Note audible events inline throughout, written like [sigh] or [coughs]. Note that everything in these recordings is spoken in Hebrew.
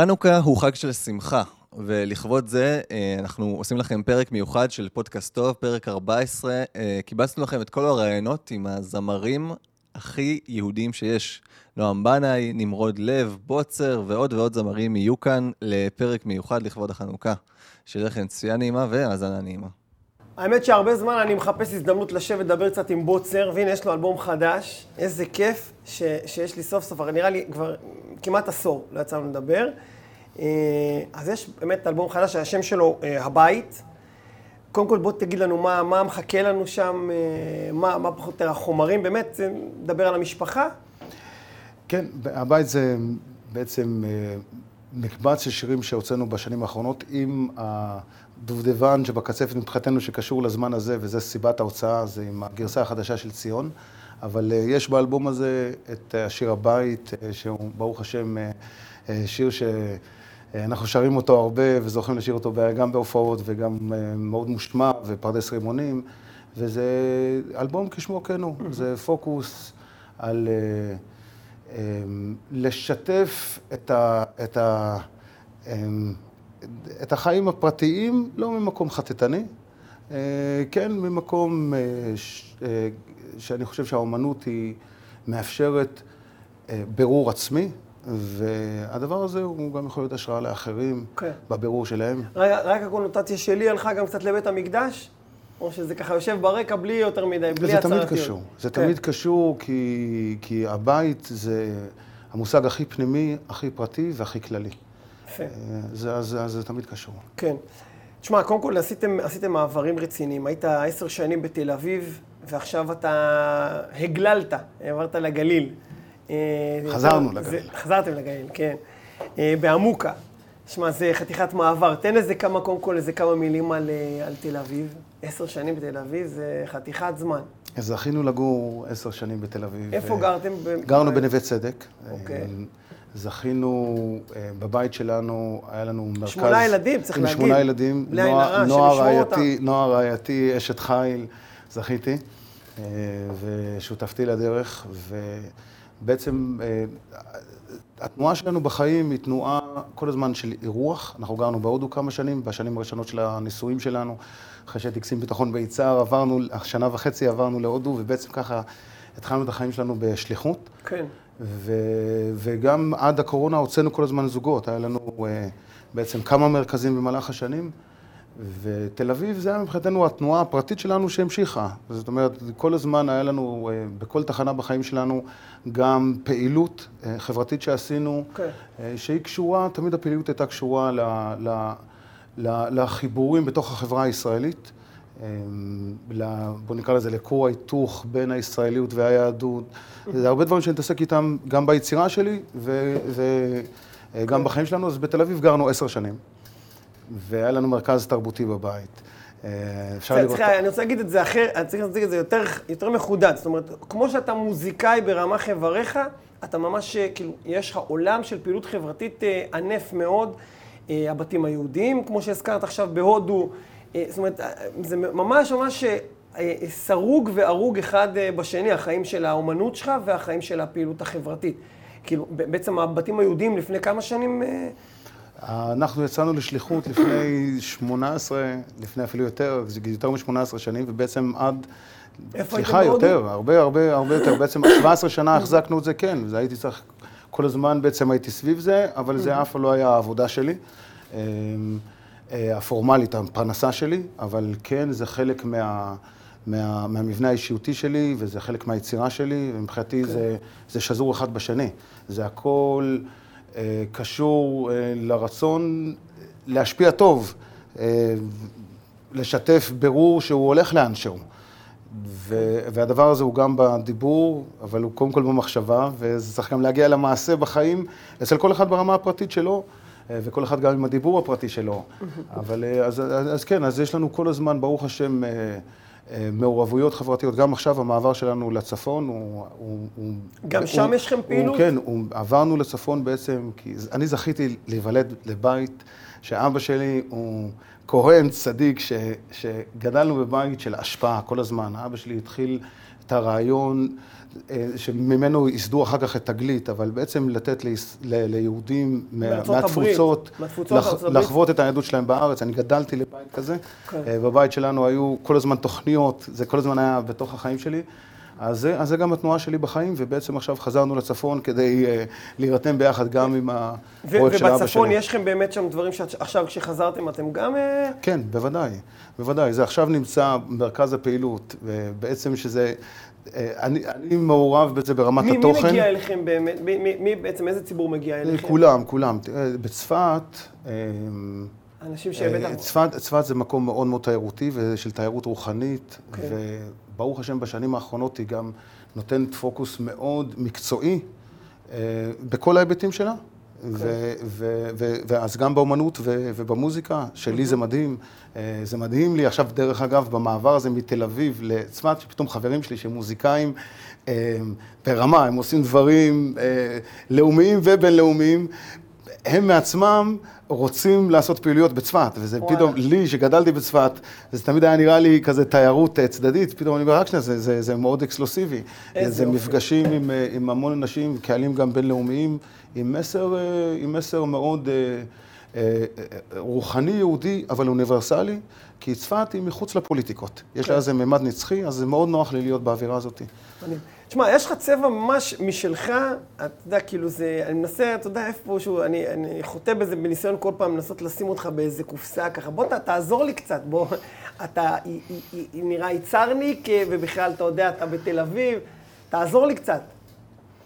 חנוכה הוא חג של שמחה, ולכבוד זה אה, אנחנו עושים לכם פרק מיוחד של פודקאסט טוב, פרק 14. אה, קיבצנו לכם את כל הרעיונות עם הזמרים הכי יהודיים שיש. נועם בנאי, נמרוד לב, בוצר ועוד ועוד זמרים יהיו כאן לפרק מיוחד לכבוד החנוכה. שיהיה לכם צפייה נעימה והאזנה נעימה. האמת שהרבה זמן אני מחפש הזדמנות לשבת, לדבר קצת עם בוצר, והנה יש לו אלבום חדש. איזה כיף ש, שיש לי סוף סוף, נראה לי כבר כמעט עשור לא יצא לנו לדבר. אה, אז יש באמת אלבום חדש, השם שלו אה, הבית. קודם כל בוא תגיד לנו מה, מה מחכה לנו שם, אה, מה, מה פחות או יותר החומרים, באמת, נדבר על המשפחה. כן, הבית זה בעצם מקבץ של שירים שהוצאנו בשנים האחרונות עם הדובדבן שבקצפת מבחינתנו שקשור לזמן הזה, וזה סיבת ההוצאה, זה עם הגרסה החדשה של ציון. אבל יש באלבום הזה את השיר הבית, שהוא ברוך השם שיר ש... אנחנו שרים אותו הרבה וזוכים לשיר אותו גם בהופעות וגם מאוד מושמע ופרדס רימונים, וזה אלבום כשמו כן הוא, זה פוקוס על לשתף את, ה, את, ה, את החיים הפרטיים, לא ממקום חטטני, כן ממקום שאני חושב שהאומנות היא מאפשרת בירור עצמי. והדבר הזה הוא גם יכול להיות השראה לאחרים okay. כן. בבירור שלהם. רגע, רק הקונוטציה שלי הלכה גם קצת לבית המקדש? או שזה ככה יושב ברקע בלי יותר מדי, בלי הצהרתיות? זה תמיד קשור. זה okay. כן. תמיד קשור כי, כי הבית זה המושג הכי פנימי, הכי פרטי והכי כללי. יפה. זה, זה, זה תמיד קשור. כן. תשמע, קודם כל עשיתם, עשיתם מעברים רציניים. היית עשר שנים בתל אביב, ועכשיו אתה הגללת, עברת לגליל. אה, חזרנו לגליל. חזרתם לגליל, כן. אה, בעמוקה. שמע, זה חתיכת מעבר. תן איזה כמה, קודם כל, איזה כמה מילים על, אה, על תל אביב. עשר שנים בתל אביב זה חתיכת זמן. זכינו לגור עשר שנים בתל אביב. איפה ו... גרתם? גרנו בנווה צדק. אוקיי. זכינו, בבית שלנו, היה לנו מרכז... שמונה ילדים, צריך להגיד. שמונה ילדים. בלי עין הרע, שנשמור אותם. נועה רעייתי, אשת חיל, זכיתי, ושותפתי לדרך, ובעצם התנועה שלנו בחיים היא תנועה כל הזמן של אירוח. אנחנו גרנו בהודו כמה שנים, בשנים הראשונות של הנישואים שלנו. אחרי קצין ביטחון ביצהר, עברנו, שנה וחצי עברנו להודו, ובעצם ככה התחלנו את החיים שלנו בשליחות. כן. ו, וגם עד הקורונה הוצאנו כל הזמן זוגות. היה לנו uh, בעצם כמה מרכזים במהלך השנים. ותל אביב זה היה מבחינתנו התנועה הפרטית שלנו שהמשיכה. זאת אומרת, כל הזמן היה לנו, אה, בכל תחנה בחיים שלנו, גם פעילות אה, חברתית שעשינו. אוקיי. אה, שהיא קשורה, תמיד הפעילות הייתה קשורה ל, ל, לחיבורים בתוך החברה הישראלית. בוא נקרא לזה לכור ההיתוך בין הישראליות והיהדות. זה הרבה דברים שאני מתעסק איתם גם ביצירה שלי וגם. בחיים שלנו. אז בתל אביב גרנו עשר שנים. והיה לנו מרכז תרבותי בבית. אה, אפשר לראות... סליחה, אני רוצה להגיד את זה אחר, אני צריך להציג את זה יותר, יותר מחודד. זאת אומרת, כמו שאתה מוזיקאי ברמ"ח איבריך, אתה ממש, אה, כאילו, יש לך עולם של פעילות חברתית אה, ענף מאוד. הבתים היהודיים, כמו שהזכרת עכשיו בהודו. זאת אומרת, זה ממש ממש סרוג וארוג אחד בשני, החיים של האומנות שלך והחיים של הפעילות החברתית. כאילו, בעצם הבתים היהודיים לפני כמה שנים אנחנו יצאנו לשליחות לפני 18, לפני אפילו יותר, יותר מ-18 שנים, ובעצם עד... איפה הייתם סליחה, יותר, הרבה, הרבה, הרבה יותר. בעצם 17 שנה החזקנו את זה, כן, זה הייתי צריך, כל הזמן בעצם הייתי סביב זה, אבל זה אף פעם לא היה העבודה שלי, אמ, אה, הפורמלית, הפרנסה שלי, אבל כן, זה חלק מה... מה, מהמבנה האישיותי שלי, וזה חלק מהיצירה שלי, ומבחינתי okay. כן. זה, זה שזור אחד בשני. זה הכל... אה, קשור אה, לרצון להשפיע טוב, אה, לשתף ברור שהוא הולך לאנשהו. והדבר הזה הוא גם בדיבור, אבל הוא קודם כל במחשבה, וזה צריך גם להגיע למעשה בחיים, אצל כל אחד ברמה הפרטית שלו, וכל אחד גם עם הדיבור הפרטי שלו. אבל אז, אז כן, אז יש לנו כל הזמן, ברוך השם, מעורבויות חברתיות. גם עכשיו המעבר שלנו לצפון הוא... הוא גם הוא, שם הוא, יש לכם פעילות? הוא, כן, הוא, עברנו לצפון בעצם, כי אני זכיתי להיוולד לבית שאבא שלי הוא כהן צדיק, ש, שגדלנו בבית של השפעה כל הזמן. אבא שלי התחיל את הרעיון אה, שממנו ייסדו אחר כך את תגלית, אבל בעצם לתת ליהודים מהתפוצות, לח, לחוות את היהדות שלהם בארץ. אני גדלתי לבית כזה. כן. אה, בבית שלנו היו כל הזמן תוכניות, זה כל הזמן היה בתוך החיים שלי. אז זה, אז זה גם התנועה שלי בחיים, ובעצם עכשיו חזרנו לצפון כדי uh, להירתם ביחד גם עם הפרויקט של אבא שלי. ובצפון יש לכם באמת שם דברים שעכשיו כשחזרתם אתם גם... Uh... כן, בוודאי, בוודאי. זה עכשיו נמצא במרכז הפעילות, ובעצם שזה... אה, אני, אני מעורב בזה ברמת מי, התוכן. מי מגיע אליכם באמת? מי, מי, מי בעצם, איזה ציבור מגיע אליכם? כולם, כולם. בצפת... אנשים שבטח... צפת, צפת זה מקום מאוד מאוד תיירותי ושל תיירות רוחנית, okay. אוקיי. וברוך השם בשנים האחרונות היא גם נותנת פוקוס מאוד מקצועי אה, בכל ההיבטים שלה. Okay. אוקיי. ואז גם באומנות ובמוזיקה, שלי זה מדהים. אה, זה מדהים לי עכשיו, דרך אגב, במעבר הזה מתל אביב לצפת, שפתאום חברים שלי שהם מוזיקאים אה, ברמה, הם עושים דברים לאומיים ובינלאומיים, הם מעצמם רוצים לעשות פעילויות בצפת, וזה וואלה. פתאום, לי שגדלתי בצפת, זה תמיד היה נראה לי כזה תיירות אה, צדדית, פתאום אני אומר, רק שנייה, זה, זה, זה מאוד אקסקלוסיבי. זה אופי. מפגשים עם, אה, עם המון אנשים, קהלים גם בינלאומיים, עם מסר, אה, עם מסר מאוד רוחני יהודי, אבל אוניברסלי, כי צפת היא מחוץ לפוליטיקות. יש לה כן. איזה ממד נצחי, אז זה מאוד נוח לי להיות באווירה הזאת. תשמע, יש לך צבע ממש משלך, אתה יודע, כאילו זה, אני מנסה, אתה יודע, איפשהו, אני, אני חוטא בזה בניסיון כל פעם לנסות לשים אותך באיזה קופסה ככה. בוא, ת, תעזור לי קצת, בוא, אתה היא, היא, היא, נראה יצרניק, ובכלל, אתה יודע, אתה בתל אביב, תעזור לי קצת,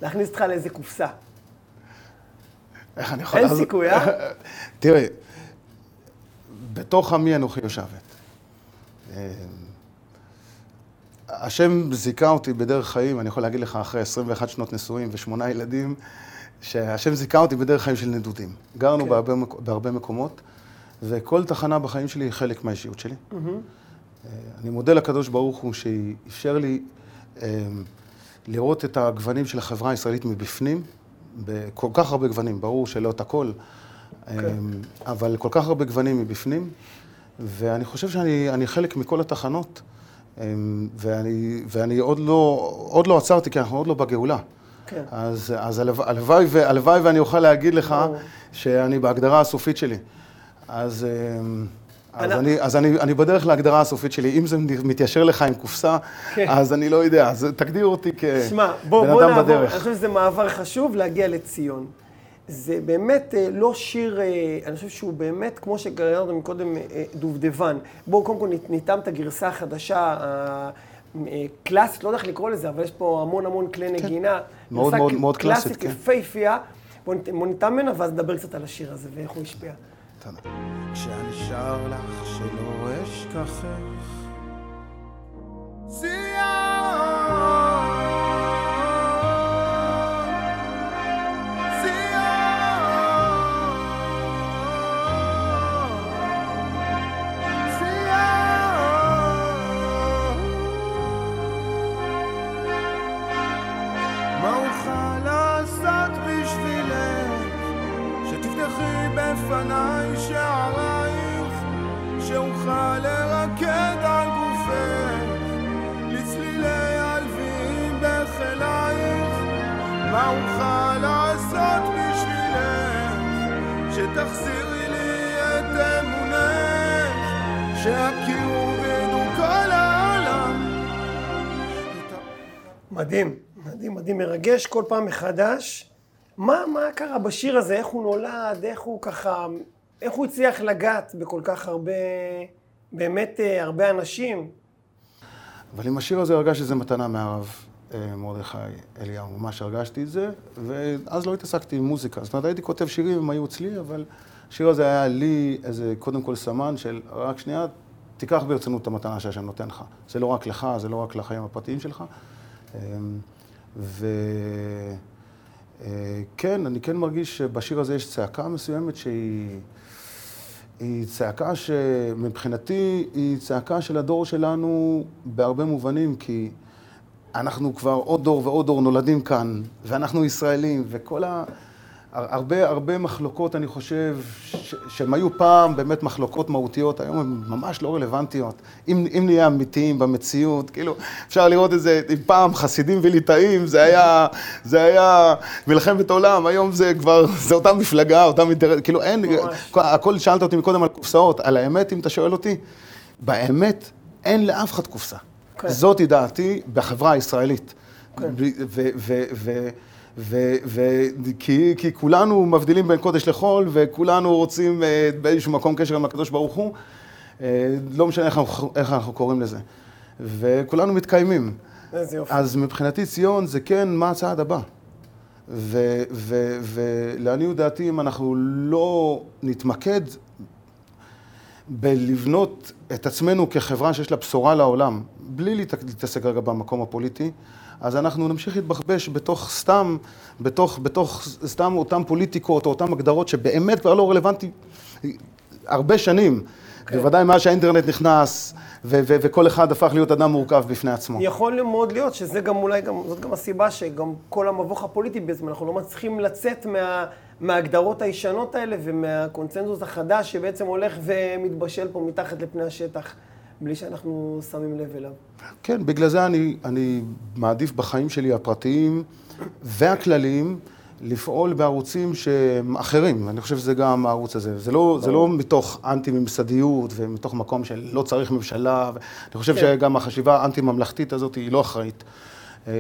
להכניס אותך לאיזה קופסה. איך אני יכול... אין סיכוי, אה? [laughs] תראה, בתוך עמי אנוכי יושבת. השם זיכה אותי בדרך חיים, אני יכול להגיד לך, אחרי 21 שנות נשואים ושמונה ילדים, שהשם זיכה אותי בדרך חיים של נדודים. גרנו okay. כן. בהרבה, בהרבה מקומות, וכל תחנה בחיים שלי היא חלק מהאישיות שלי. Mm-hmm. אני מודה לקדוש ברוך הוא שאפשר לי אה, לראות את הגוונים של החברה הישראלית מבפנים, בכל כך הרבה גוונים, ברור שלא את הכל, okay. אה, כן. אבל כל כך הרבה גוונים מבפנים, ואני חושב שאני חלק מכל התחנות. אמ, ואני, ואני עוד, לא, עוד לא עצרתי, כי אנחנו עוד לא בגאולה. כן. אז, אז הלוואי, הלוואי ואני אוכל להגיד לך שאני בהגדרה הסופית שלי. אז, אמ, אז, אני, אז אני, אני בדרך להגדרה הסופית שלי. אם זה מתיישר לך עם קופסה, כן. אז אני לא יודע, אז תגדיר אותי כבן אדם בדרך. שמע, בוא, בוא נעבור, אני חושב שזה מעבר חשוב להגיע לציון. זה באמת אה, לא שיר, אה, אני חושב שהוא באמת, כמו שגררנו מקודם, אה, דובדבן. בואו קודם כל ניתן את הגרסה החדשה, קלאסית, לא יודע איך לקרוא לזה, אבל יש פה המון המון כלי כן. נגינה. מאוד מאוד מאוד קלאסית, כן. קלאסית, יפהפייה. בואו ניתן ממנה ואז נדבר קצת על השיר הזה ואיך הוא השפיע. כשאני שר לך שלא אשכחך, מרגש כל פעם מחדש. מה, מה קרה בשיר הזה? איך הוא נולד? איך הוא ככה... איך הוא הצליח לגעת בכל כך הרבה... באמת אה, הרבה אנשים? אבל עם השיר הזה הרגשתי שזה מתנה מהרב אה, מרדכי אליהו. ממש הרגשתי את זה, ואז לא התעסקתי עם מוזיקה. זאת אומרת, הייתי כותב שירים, הם היו אצלי, אבל השיר הזה היה לי איזה, קודם כל סמן של רק שנייה, תיקח ברצינות את המתנה שהשם נותן לך. זה לא רק לך, זה לא רק לחיים הפרטיים שלך. אמ, ו... אה, אני כן מרגיש שבשיר הזה יש צעקה מסוימת שהיא... היא צעקה שמבחינתי היא צעקה של הדור שלנו בהרבה מובנים, כי אנחנו כבר עוד דור ועוד דור נולדים כאן, ואנחנו ישראלים, וכל ה... הרבה, הרבה מחלוקות, אני חושב, שהן היו פעם באמת מחלוקות מהותיות, היום הן ממש לא רלוונטיות. אם, אם נהיה אמיתיים במציאות, כאילו, אפשר לראות את זה, אם פעם חסידים וליטאים, זה היה, זה היה מלחמת עולם, היום זה כבר, [laughs] זה אותה מפלגה, אותה אינטרס, כאילו אין, הכל שאלת אותי מקודם על קופסאות, על האמת, אם אתה שואל אותי, באמת, אין לאף אחד קופסה. כן. זאתי דעתי בחברה הישראלית. כן. וכי כי כולנו מבדילים בין קודש לחול, וכולנו רוצים אה, באיזשהו מקום קשר עם הקדוש ברוך הוא, אה, לא משנה איך אנחנו, איך אנחנו קוראים לזה. וכולנו מתקיימים. איזה יופי. אז מבחינתי ציון זה כן מה הצעד הבא. ולעניות דעתי, אם אנחנו לא נתמקד בלבנות את עצמנו כחברה שיש לה בשורה לעולם, בלי להתעסק רגע במקום הפוליטי, אז אנחנו נמשיך להתבחבש בתוך סתם, בתוך, בתוך סתם אותן פוליטיקות או אותן הגדרות שבאמת כבר לא רלוונטי הרבה שנים. כן. בוודאי מאז שהאינטרנט נכנס, ו- ו- וכל אחד הפך להיות אדם מורכב בפני עצמו. יכול מאוד להיות שזה גם אולי, גם, זאת גם הסיבה שגם כל המבוך הפוליטי בעצם, אנחנו לא מצליחים לצאת מה, מההגדרות הישנות האלה ומהקונצנזוס החדש שבעצם הולך ומתבשל פה מתחת לפני השטח. בלי שאנחנו שמים לב אליו. כן, בגלל זה אני, אני מעדיף בחיים שלי הפרטיים והכלליים לפעול בערוצים שהם אחרים. אני חושב שזה גם הערוץ הזה. זה לא, זה לא מתוך אנטי-ממסדיות ומתוך מקום של לא צריך ממשלה. אני חושב כן. שגם החשיבה האנטי-ממלכתית הזאת היא לא אחראית. אמ,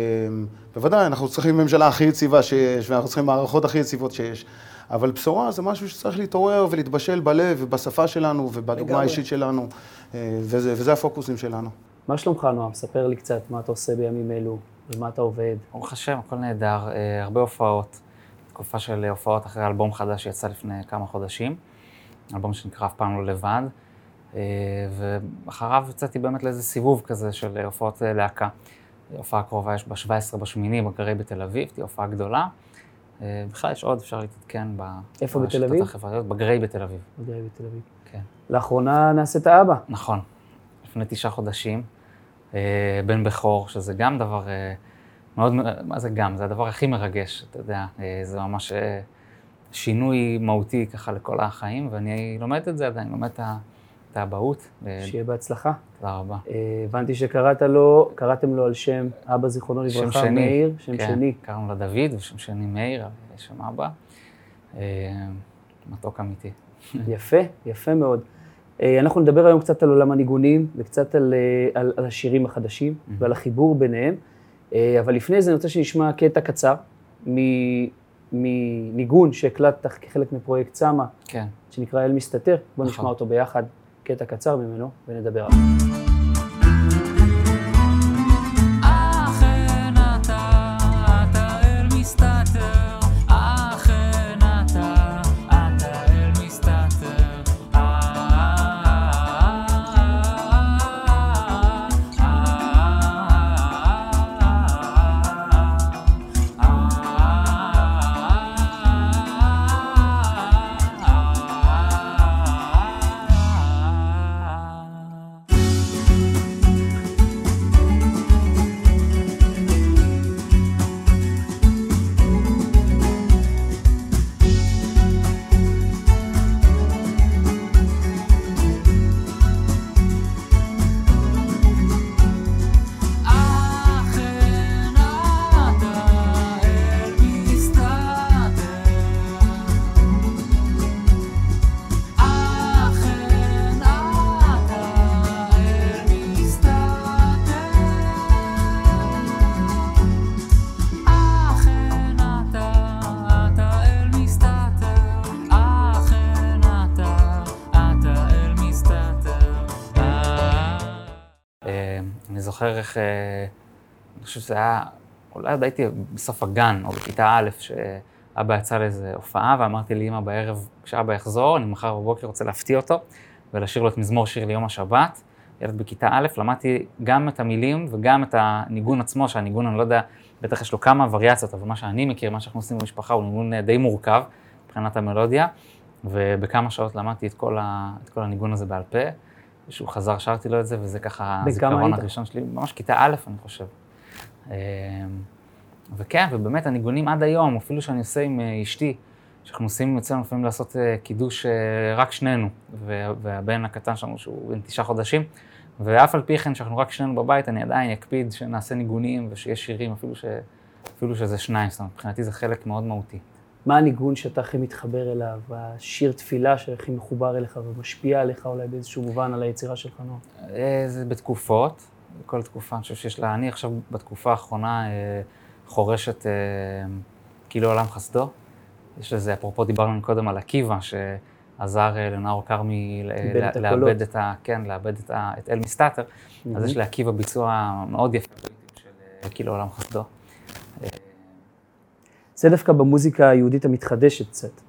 בוודאי, אנחנו צריכים ממשלה הכי יציבה שיש, ואנחנו צריכים מערכות הכי יציבות שיש. אבל בשורה זה משהו שצריך להתעורר ולהתבשל בלב ובשפה שלנו ובדוגמה האישית שלנו, וזה, וזה הפוקוסים שלנו. מה שלומך, נועם? ספר לי קצת מה אתה עושה בימים אלו, ומה אתה עובד. ברוך השם, הכל נהדר, אה, הרבה הופעות. תקופה של הופעות אחרי אלבום חדש שיצא לפני כמה חודשים, אלבום שנקרא אף פעם לא לבד, אה, ואחריו יצאתי באמת לאיזה סיבוב כזה של הופעות להקה. הופעה קרובה יש ב-17 בשמיני בגרי בתל אביב, תהיה הופעה גדולה. אה, בכלל יש עוד, אפשר להתעדכן איפה בתל אביב? החברתיות, בגריי בתל אביב. בגריי בתל אביב. לאחרונה נעשית אבא. נכון, לפני תשעה חודשים. אה, בן בכור, שזה גם דבר אה, מאוד, מה זה גם? זה הדבר הכי מרגש, אתה יודע. זה ממש שינוי מהותי ככה לכל החיים, ואני לומד את זה עדיין, לומד את ה... את האבהות. שיהיה בהצלחה. תודה רבה. הבנתי שקראת לו, קראתם לו על שם אבא זיכרונו לברכה, שם שני. מאיר, שם כן, שני. קראנו לו דוד, ושם שני מאיר, שם אבא. מתוק אמיתי. יפה, יפה מאוד. אנחנו נדבר היום קצת על עולם הניגונים, וקצת על, על, על השירים החדשים. ועל החיבור ביניהם. אבל לפני זה אני רוצה שנשמע קטע קצר מניגון שהקלטת כחלק מפרויקט סאמה, כן. שנקרא אל מסתתר. בוא נכון. נשמע אותו ביחד. קטע קצר ממנו ונדבר עליו. איך, אה, אני חושב שזה היה, אולי עוד הייתי בסוף הגן, או בכיתה א', שאבא יצא לאיזה הופעה, ואמרתי לאמא בערב, כשאבא יחזור, אני מחר בבוקר רוצה להפתיע אותו, ולשיר לו את מזמור שיר ליום השבת. ילד בכיתה א', למדתי גם את המילים וגם את הניגון עצמו, שהניגון, אני לא יודע, בטח יש לו כמה וריאציות, אבל מה שאני מכיר, מה שאנחנו עושים במשפחה, הוא ניגון די מורכב מבחינת המלודיה, ובכמה שעות למדתי את כל, ה, את כל הניגון הזה בעל פה. שהוא חזר, שרתי לו את זה, וזה ככה הזיכרון הראשון שלי, ממש כיתה א', אני חושב. אמ, וכן, ובאמת הניגונים עד היום, אפילו שאני עושה עם אה, אשתי, שאנחנו עושים אצלנו לפעמים לעשות קידוש רק שנינו, והבן הקטן שלנו, שהוא בן תשעה חודשים, ואף על פי כן, שאנחנו רק שנינו בבית, אני עדיין אקפיד שנעשה ניגונים ושיש שירים, אפילו, ש... אפילו שזה שניים, זאת אומרת, מבחינתי זה חלק מאוד מהותי. מה הניגון שאתה הכי מתחבר אליו, השיר תפילה שהכי מחובר אליך ומשפיע עליך אולי באיזשהו מובן על היצירה שלך, נו? אה, זה בתקופות, בכל תקופה, אני חושב שיש לה, אני עכשיו בתקופה האחרונה אה, חורשת אה, כאילו עולם חסדו. יש לזה, אפרופו דיברנו קודם על עקיבא, שעזר לנאור כרמי לאבד את ה... כן, לאבד את, ה, את אל מסתתר, אז יש לעקיבא ביצוע מאוד יפה של כאילו עולם חסדו. זה דווקא במוזיקה היהודית המתחדשת קצת.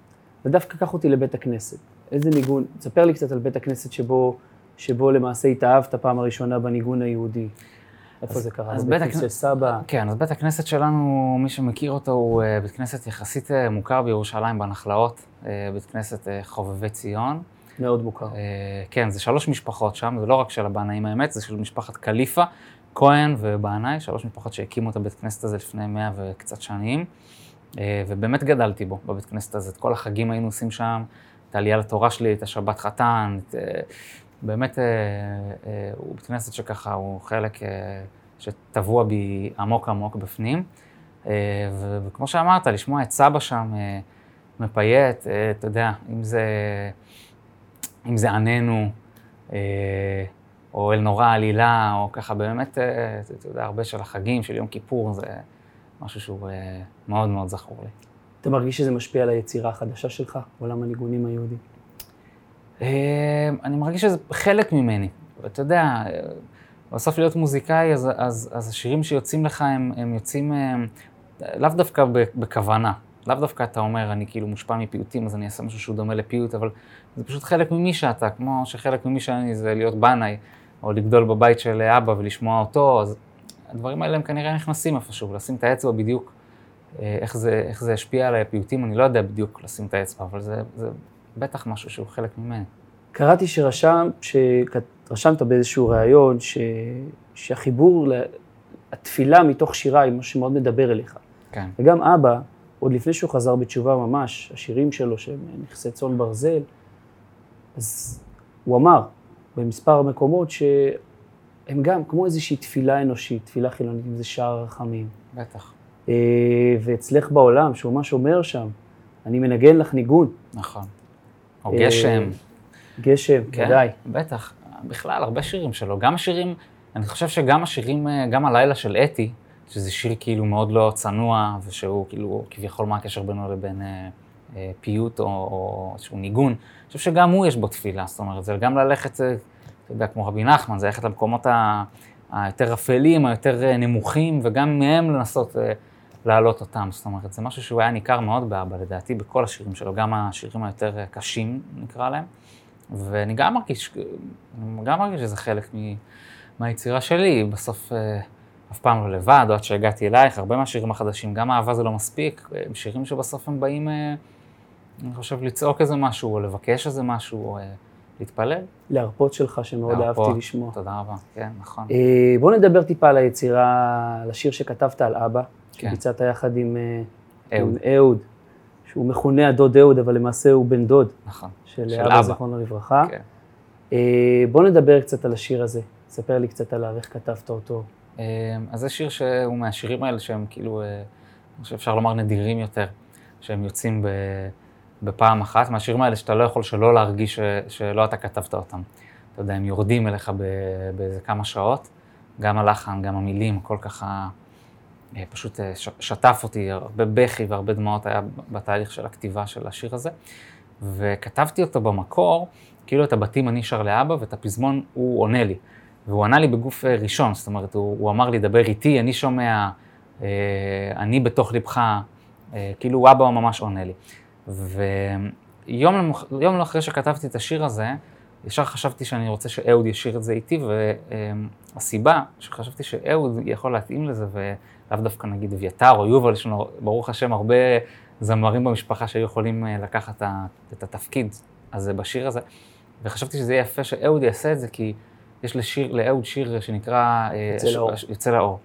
ודווקא קח אותי לבית הכנסת. איזה ניגון, תספר לי קצת על בית הכנסת שבו, שבו למעשה התאהבת פעם הראשונה בניגון היהודי. איפה זה קרה? אז בית הכנסת של סבא? כן, אז בית הכנסת שלנו, מי שמכיר אותו, הוא אה, בית כנסת יחסית אה, מוכר בירושלים, בנחלאות, אה, בית כנסת חובבי ציון. מאוד מוכר. כן, זה שלוש משפחות שם, זה לא רק של הבנאים האמת, זה של משפחת קליפה, כהן ובנאי, שלוש משפחות שהקימו את הבית כנסת הזה לפני מאה וקצת שנים. אה, ובאמת גדלתי בו, בבית כנסת הזה. את כל החגים היינו עושים שם, את העלייה לתורה שלי, את השבת חתן, את, אה, באמת אה, הוא בית כנסת שככה, הוא חלק שטבוע בי עמוק עמוק בפנים. וכמו שאמרת, לשמוע את סבא שם מפייט, אתה יודע, אם זה, אם זה עננו, או אל נורא עלילה, או ככה באמת, אתה יודע, הרבה של החגים, של יום כיפור, זה... משהו שהוא אה, מאוד מאוד זכור לי. אתה מרגיש שזה משפיע על היצירה החדשה שלך, עולם הניגונים היהודי? אה, אני מרגיש שזה חלק ממני. אתה יודע, בסוף להיות מוזיקאי, אז, אז, אז השירים שיוצאים לך, הם, הם יוצאים הם, אה, לאו דווקא בכוונה. לאו דווקא אתה אומר, אני כאילו מושפע מפיוטים, אז אני אעשה משהו שהוא דומה לפיוט, אבל זה פשוט חלק ממי שאתה, כמו שחלק ממי שאני זה להיות בנאי, או לגדול בבית של אבא ולשמוע אותו, אז הדברים האלה הם כנראה נכנסים איפשהו, לשים את האצבע בדיוק, אה, איך זה, איך זה השפיע על הפיוטים, אני לא יודע בדיוק לשים את האצבע, אבל זה, זה בטח משהו שהוא חלק ממני. קראתי שרשם, שרשמת באיזשהו ראיון, ש, שהחיבור, התפילה מתוך שירה היא משהו שמאוד מדבר אליך. כן. וגם אבא, עוד לפני שהוא חזר בתשובה ממש, השירים שלו שהם נכסי צאן ברזל, אז הוא אמר במספר מקומות ש... הם גם כמו איזושהי תפילה אנושית, תפילה חילונית, אם זה שער הרחמים. בטח. אה, ואצלך בעולם, שהוא ממש אומר שם, אני מנגן לך ניגון. נכון. או גשם. גשם, כן, ודאי. בטח. בכלל, הרבה שירים שלו. גם השירים, אני חושב שגם השירים, אה, גם הלילה של אתי, שזה שיר כאילו מאוד לא צנוע, ושהוא כאילו, כביכול מה הקשר בינו לבין אה, אה, פיוט או, או איזשהו ניגון, אני חושב שגם הוא יש בו תפילה, זאת אומרת, זה גם ללכת אה, יודע, כמו רבי נחמן, זה ללכת למקומות היותר אפלים, היותר אה, נמוכים, וגם מהם לנסות אה, להעלות אותם. זאת אומרת, זה משהו שהוא היה ניכר מאוד באבא, לדעתי, בכל השירים שלו, גם השירים היותר אה, קשים, נקרא להם. ואני גם מרגיש, גם מרגיש שזה חלק מהיצירה שלי. בסוף אף פעם לא לבד, או עד שהגעתי אלייך, הרבה מהשירים החדשים, גם אהבה זה לא מספיק, הם שירים שבסוף הם באים, אני חושב, לצעוק איזה משהו, או לבקש איזה משהו. או, להתפלל. להרפות שלך, שמאוד להרפות, אהבתי לשמוע. תודה רבה, כן, נכון. אה, בוא נדבר טיפה על היצירה, על השיר שכתבת על אבא, כן. שביצעת יחד עם אה, אהוד. עם אהוד, שהוא מכונה הדוד אהוד, אבל למעשה הוא בן דוד. נכון. של, של אבא, זיכרונו לברכה. כן. אה, בוא נדבר קצת על השיר הזה. ספר לי קצת עליו, איך כתבת אותו. אה, אז זה שיר שהוא מהשירים האלה שהם כאילו, אה, אני חושב שאפשר לומר נדירים יותר, שהם יוצאים ב... בפעם אחת, מהשירים האלה שאתה לא יכול שלא להרגיש ש, שלא אתה כתבת אותם. אתה יודע, הם יורדים אליך באיזה כמה שעות, גם הלחן, גם המילים, הכל ככה אה, פשוט אה, שטף אותי, הרבה בכי והרבה דמעות היה בתהליך של הכתיבה של השיר הזה. וכתבתי אותו במקור, כאילו את הבתים אני שר לאבא ואת הפזמון הוא עונה לי. והוא ענה לי בגוף אה, ראשון, זאת אומרת, הוא, הוא אמר לי, דבר איתי, אני שומע, אני בתוך ליבך, כאילו אבא ממש עונה לי. ויום למח... לא אחרי שכתבתי את השיר הזה, ישר חשבתי שאני רוצה שאהוד ישיר את זה איתי, והסיבה שחשבתי שאהוד יכול להתאים לזה, ולאו דווקא נגיד אביתר או יובל, יש לנו ברוך השם הרבה זמרים במשפחה שהיו יכולים אה, לקחת את התפקיד הזה בשיר הזה, וחשבתי שזה יהיה יפה שאהוד יעשה את זה, כי יש לשיר, לאהוד שיר שנקרא אה, יוצא לאור. יוצא לאור.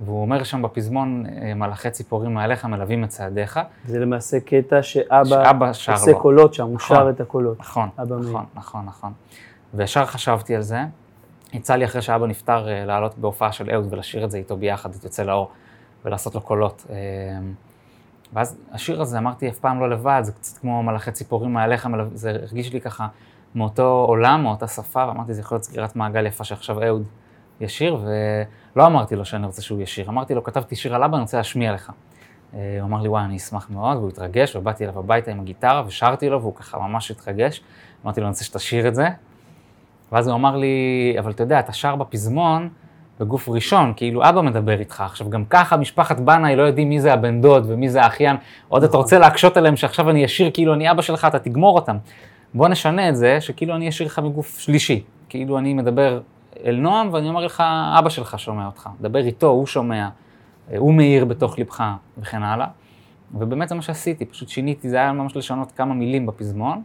והוא אומר שם בפזמון, אה, מלאכי ציפורים מעליך מלווים את צעדיך. זה למעשה קטע שאבא עושה קולות שם, הוא נכון, שר את הקולות. נכון, נכון, נכון, נכון. וישר חשבתי על זה. יצא לי אחרי שאבא נפטר אה, לעלות בהופעה של אהוד ולשיר את זה איתו ביחד, את יוצא לאור, ולעשות לו קולות. אה, ואז השיר הזה, אמרתי, אף פעם לא לבד, זה קצת כמו מלאכי ציפורים מעליך, זה הרגיש לי ככה מאותו עולם, מאותה שפה, ואמרתי, זה יכול להיות סגירת מעגל יפה שעכשיו אהוד ישיר, ולא אמרתי לו שאני רוצה שהוא ישיר, אמרתי לו, כתבתי שיר על אבא, אני רוצה להשמיע לך. אה, הוא אמר לי, וואי, אני אשמח מאוד, והוא התרגש, ובאתי אליו הביתה עם הגיטרה, ושרתי לו, והוא ככה ממש התרגש. אמרתי לו, אני רוצה שתשיר את זה. ואז הוא אמר לי, אבל אתה יודע, אתה שר בפזמון בגוף ראשון, כאילו אבא מדבר איתך. עכשיו, גם ככה משפחת בנאי לא יודעים מי זה הבן דוד ומי זה האחיין. עוד אתה רוצה להקשות עליהם שעכשיו אני אשיר כאילו אני אבא שלך, אתה תגמור אותם. בוא נשנה את זה, שכאילו אני אשאיר לך מגוף שלישי. כאילו אני מדבר אל נועם, ואני אומר לך, אבא שלך שומע אותך. דבר איתו, הוא שומע, הוא מאיר בתוך ליבך, וכן הלאה. ובאמת זה מה שעשיתי, פשוט שיניתי, זה היה ממש לשנות כמה מילים בפזמון.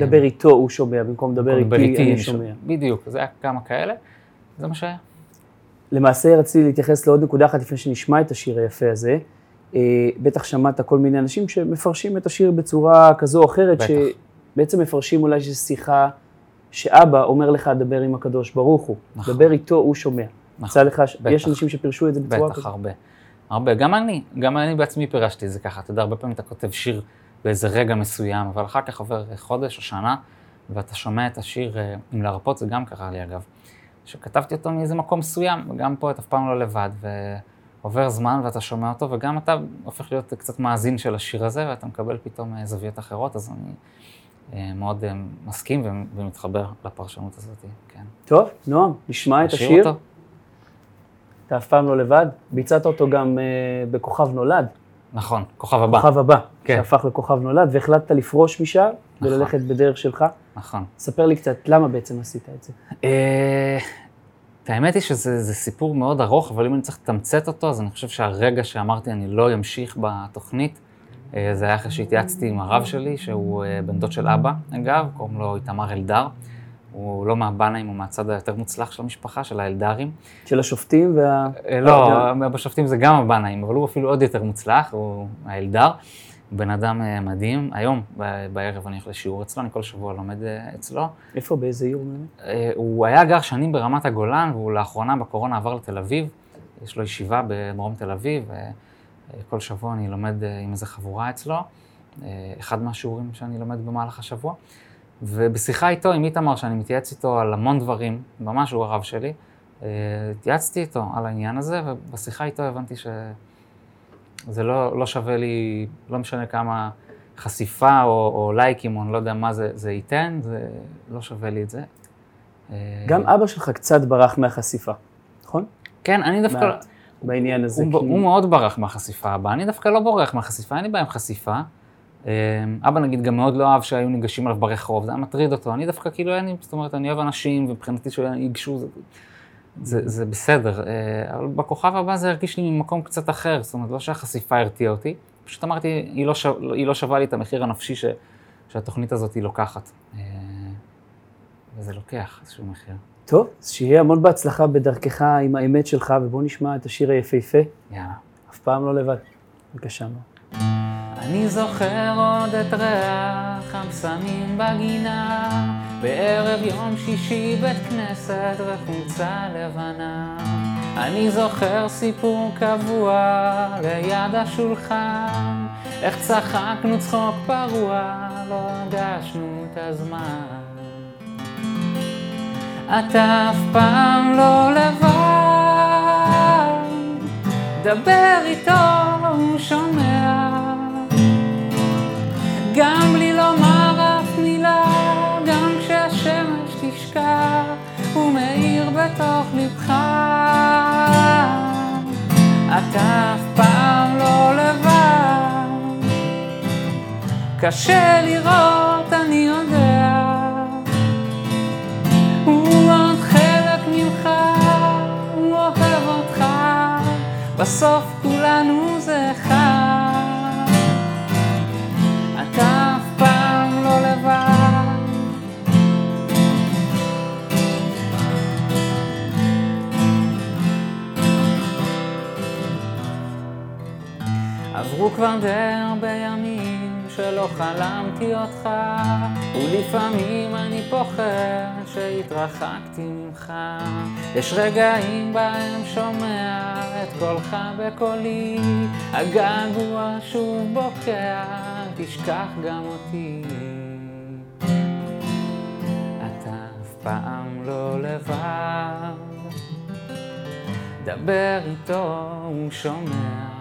דבר איתו, הוא שומע, במקום דבר איתי, אני שומע. בדיוק, זה היה כמה כאלה, זה מה שהיה. למעשה רציתי להתייחס לעוד נקודה אחת לפני שנשמע את השיר היפה הזה. אה, בטח שמעת כל מיני אנשים שמפרשים את השיר בצורה כזו או אחרת, בטח. שבעצם מפרשים אולי שיחה שאבא אומר לך, דבר עם הקדוש ברוך הוא. נכון. דבר איתו, הוא שומע. נכון. לך, בטח. יש אנשים שפירשו את זה בצורה כזאת? בטח, הרבה. הרבה. גם אני, גם אני בעצמי פירשתי את זה ככה. אתה יודע, הרבה פעמים אתה כותב שיר באיזה רגע מסוים, אבל אחר כך עובר חודש או שנה, ואתה שומע את השיר, אה, אם להרפות, זה גם קרה לי אגב, שכתבתי אותו מאיזה מקום מסוים, וגם פה אתה אף פעם לא לבד, ועובר זמן ואתה שומע אותו, וגם אתה הופך להיות קצת מאזין של השיר הזה, ואתה מקבל פתאום אה, זוויות אחרות, אז אני אה, מאוד מסכים ומתחבר לפרשנות הזאת, כן. טוב, נועם, נשמע את השיר. אותו. אתה אף פעם לא לבד, ביצעת אותו גם בכוכב נולד. נכון, כוכב הבא. כוכב הבא, כן. שהפך לכוכב נולד, והחלטת לפרוש משם נכון. וללכת בדרך שלך. נכון. ספר לי קצת, למה בעצם עשית את זה? אה, האמת היא שזה סיפור מאוד ארוך, אבל אם אני צריך לתמצת אותו, אז אני חושב שהרגע שאמרתי אני לא אמשיך בתוכנית, אה, זה היה אחרי שהתייעצתי עם הרב שלי, שהוא אה, בן דוד של אבא, אגב, קוראים לו איתמר אלדר. הוא לא מהבנאים, הוא מהצד היותר מוצלח של המשפחה, של האלדרים. של השופטים וה... אה, לא, בשופטים זה גם הבנאים, אבל הוא אפילו עוד יותר מוצלח, הוא האלדר. בן אדם אה, מדהים. היום, בערב אני הולך לשיעור אצלו, אני כל שבוע לומד אה, אצלו. איפה, באיזה עיר הוא היה גר שנים ברמת הגולן, והוא לאחרונה בקורונה עבר לתל אביב. יש לו ישיבה בדרום תל אביב, וכל שבוע אני לומד עם איזה חבורה אצלו. אחד מהשיעורים שאני לומד במהלך השבוע. ובשיחה איתו, עם איתמר, שאני מתייעץ איתו על המון דברים, ממש הוא הרב שלי, אה, התייעצתי איתו על העניין הזה, ובשיחה איתו הבנתי שזה לא, לא שווה לי, לא משנה כמה חשיפה או, או לייקים, או אני לא יודע מה זה, זה ייתן, זה לא שווה לי את זה. אה, גם אבא שלך קצת ברח מהחשיפה, נכון? כן, אני דווקא... מה... בעניין הזה. הוא, כי... הוא מאוד ברח מהחשיפה הבאה, אני דווקא לא בורח מהחשיפה, אין לי בעיה עם חשיפה. אמ, אבא נגיד גם מאוד לא אהב שהיו ניגשים אליו ברחוב, זה היה מטריד אותו. אני דווקא כאילו, אני, זאת אומרת, אני אוהב אנשים, ומבחינתי שייגשו, זה, זה, זה בסדר. אה, אבל בכוכב הבא זה הרגיש לי ממקום קצת אחר, זאת אומרת, לא שהחשיפה הרתיעה אותי, פשוט אמרתי, היא לא, שו, היא לא שווה לי את המחיר הנפשי ש, שהתוכנית הזאת היא לוקחת. אה, וזה לוקח איזשהו מחיר. טוב, אז שיהיה המון בהצלחה בדרכך עם האמת שלך, ובואו נשמע את השיר היפהפה. יאללה. אף פעם לא לבד. בבקשה. אני זוכר עוד את ריח הבשמים בגינה, בערב יום שישי בית כנסת וחולצה לבנה. אני זוכר סיפור קבוע ליד השולחן, איך צחקנו צחוק פרוע, לא הרגשנו את הזמן. אתה אף פעם לא לבד, דבר איתו, הוא שומע. גם בלי לומר אף מילה, גם כשהשמש תשקע, הוא מאיר בתוך לבך. אתה אף פעם לא לבד, קשה לראות, בסוף כולנו זה אחד. אתה אף פעם לא לבד. עברו כבר די הרבה ימים שלא חלמתי אותך, ולפעמים אני פוחד שהתרחקתי ממך. יש רגעים בהם שומע את קולך בקולי, הגעגוע שוב בוקע, תשכח גם אותי. אתה אף פעם לא לבד, דבר איתו, הוא שומע.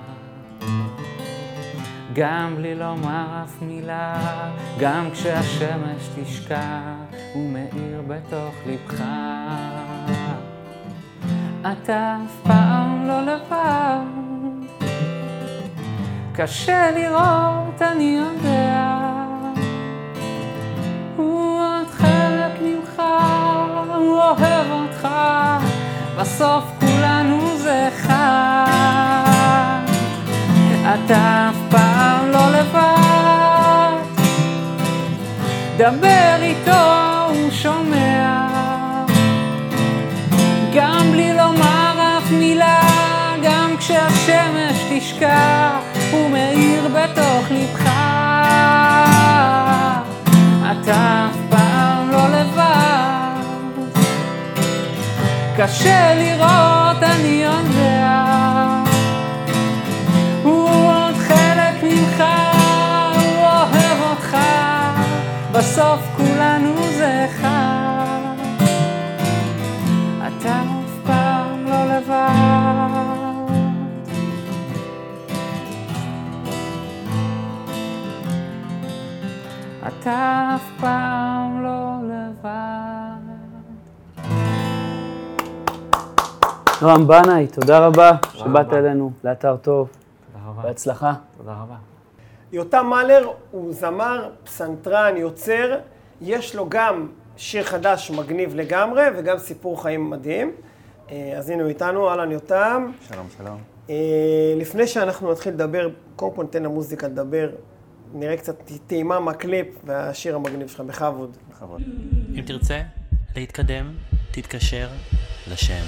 גם בלי לומר אף מילה, גם כשהשמש תשקע, הוא מאיר בתוך לבך. אתה אף פעם לא לבד, קשה לראות, אני יודע. הוא עוד חלק ממך, הוא אוהב אותך, בסוף כולנו זה אחד. אתה אף פעם לא לבד, דבר איתו, הוא שומע. גם בלי לומר אף מילה, גם כשהשמש תשקע, הוא מאיר בתוך לבך. אתה אף פעם לא לבד, קשה לראות, אני יודע. אחד. אתה אף פעם לא לבד. אתה אף פעם לא לבד. נועם בנאי, תודה רבה שבאת. אלינו לאתר טוב. תודה רבה. בהצלחה. תודה רבה. יותם מלר הוא זמר, פסנתרן, יוצר, יש לו גם שיר חדש מגניב לגמרי וגם סיפור חיים מדהים. אה, אז הנה הוא איתנו, אהלן יותם. שלום, שלום. אה, לפני שאנחנו נתחיל לדבר, קודם כל ניתן למוזיקה לדבר, נראה קצת טעימה מהקליפ והשיר המגניב שלך, בכבוד. בכבוד. אם תרצה להתקדם, תתקשר לשם.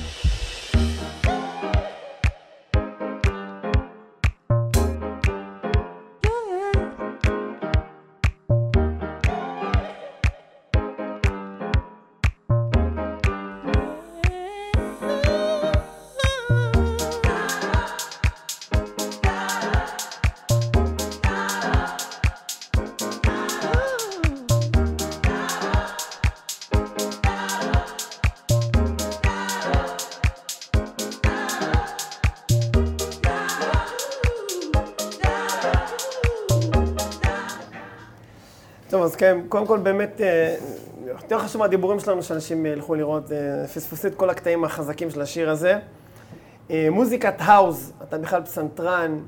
כן, קודם כל באמת, אה, יותר חשוב מהדיבורים שלנו שאנשים ילכו לראות, אה, פספסו את כל הקטעים החזקים של השיר הזה. אה, מוזיקת האוז, אתה בכלל פסנתרן,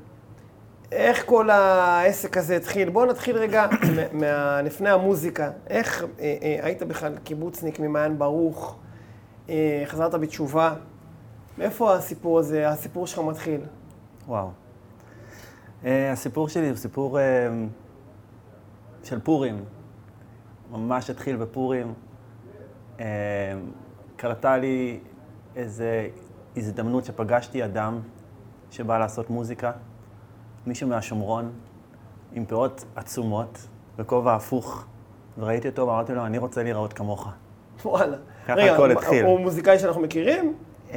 איך כל העסק הזה התחיל? בואו נתחיל רגע [coughs] לפני המוזיקה. איך אה, אה, היית בכלל קיבוצניק ממעיין ברוך, אה, חזרת בתשובה? מאיפה הסיפור הזה, הסיפור שלך מתחיל? וואו. Uh, הסיפור שלי הוא סיפור uh, של פורים. ממש התחיל בפורים. Uh, קרתה לי איזו הזדמנות שפגשתי אדם שבא לעשות מוזיקה, מישהו מהשומרון, עם פאות עצומות, בכובע הפוך, וראיתי אותו ואמרתי לו, אני רוצה להיראות כמוך. וואלה. ככה הכל התחיל. הוא מוזיקאי שאנחנו מכירים? Uh,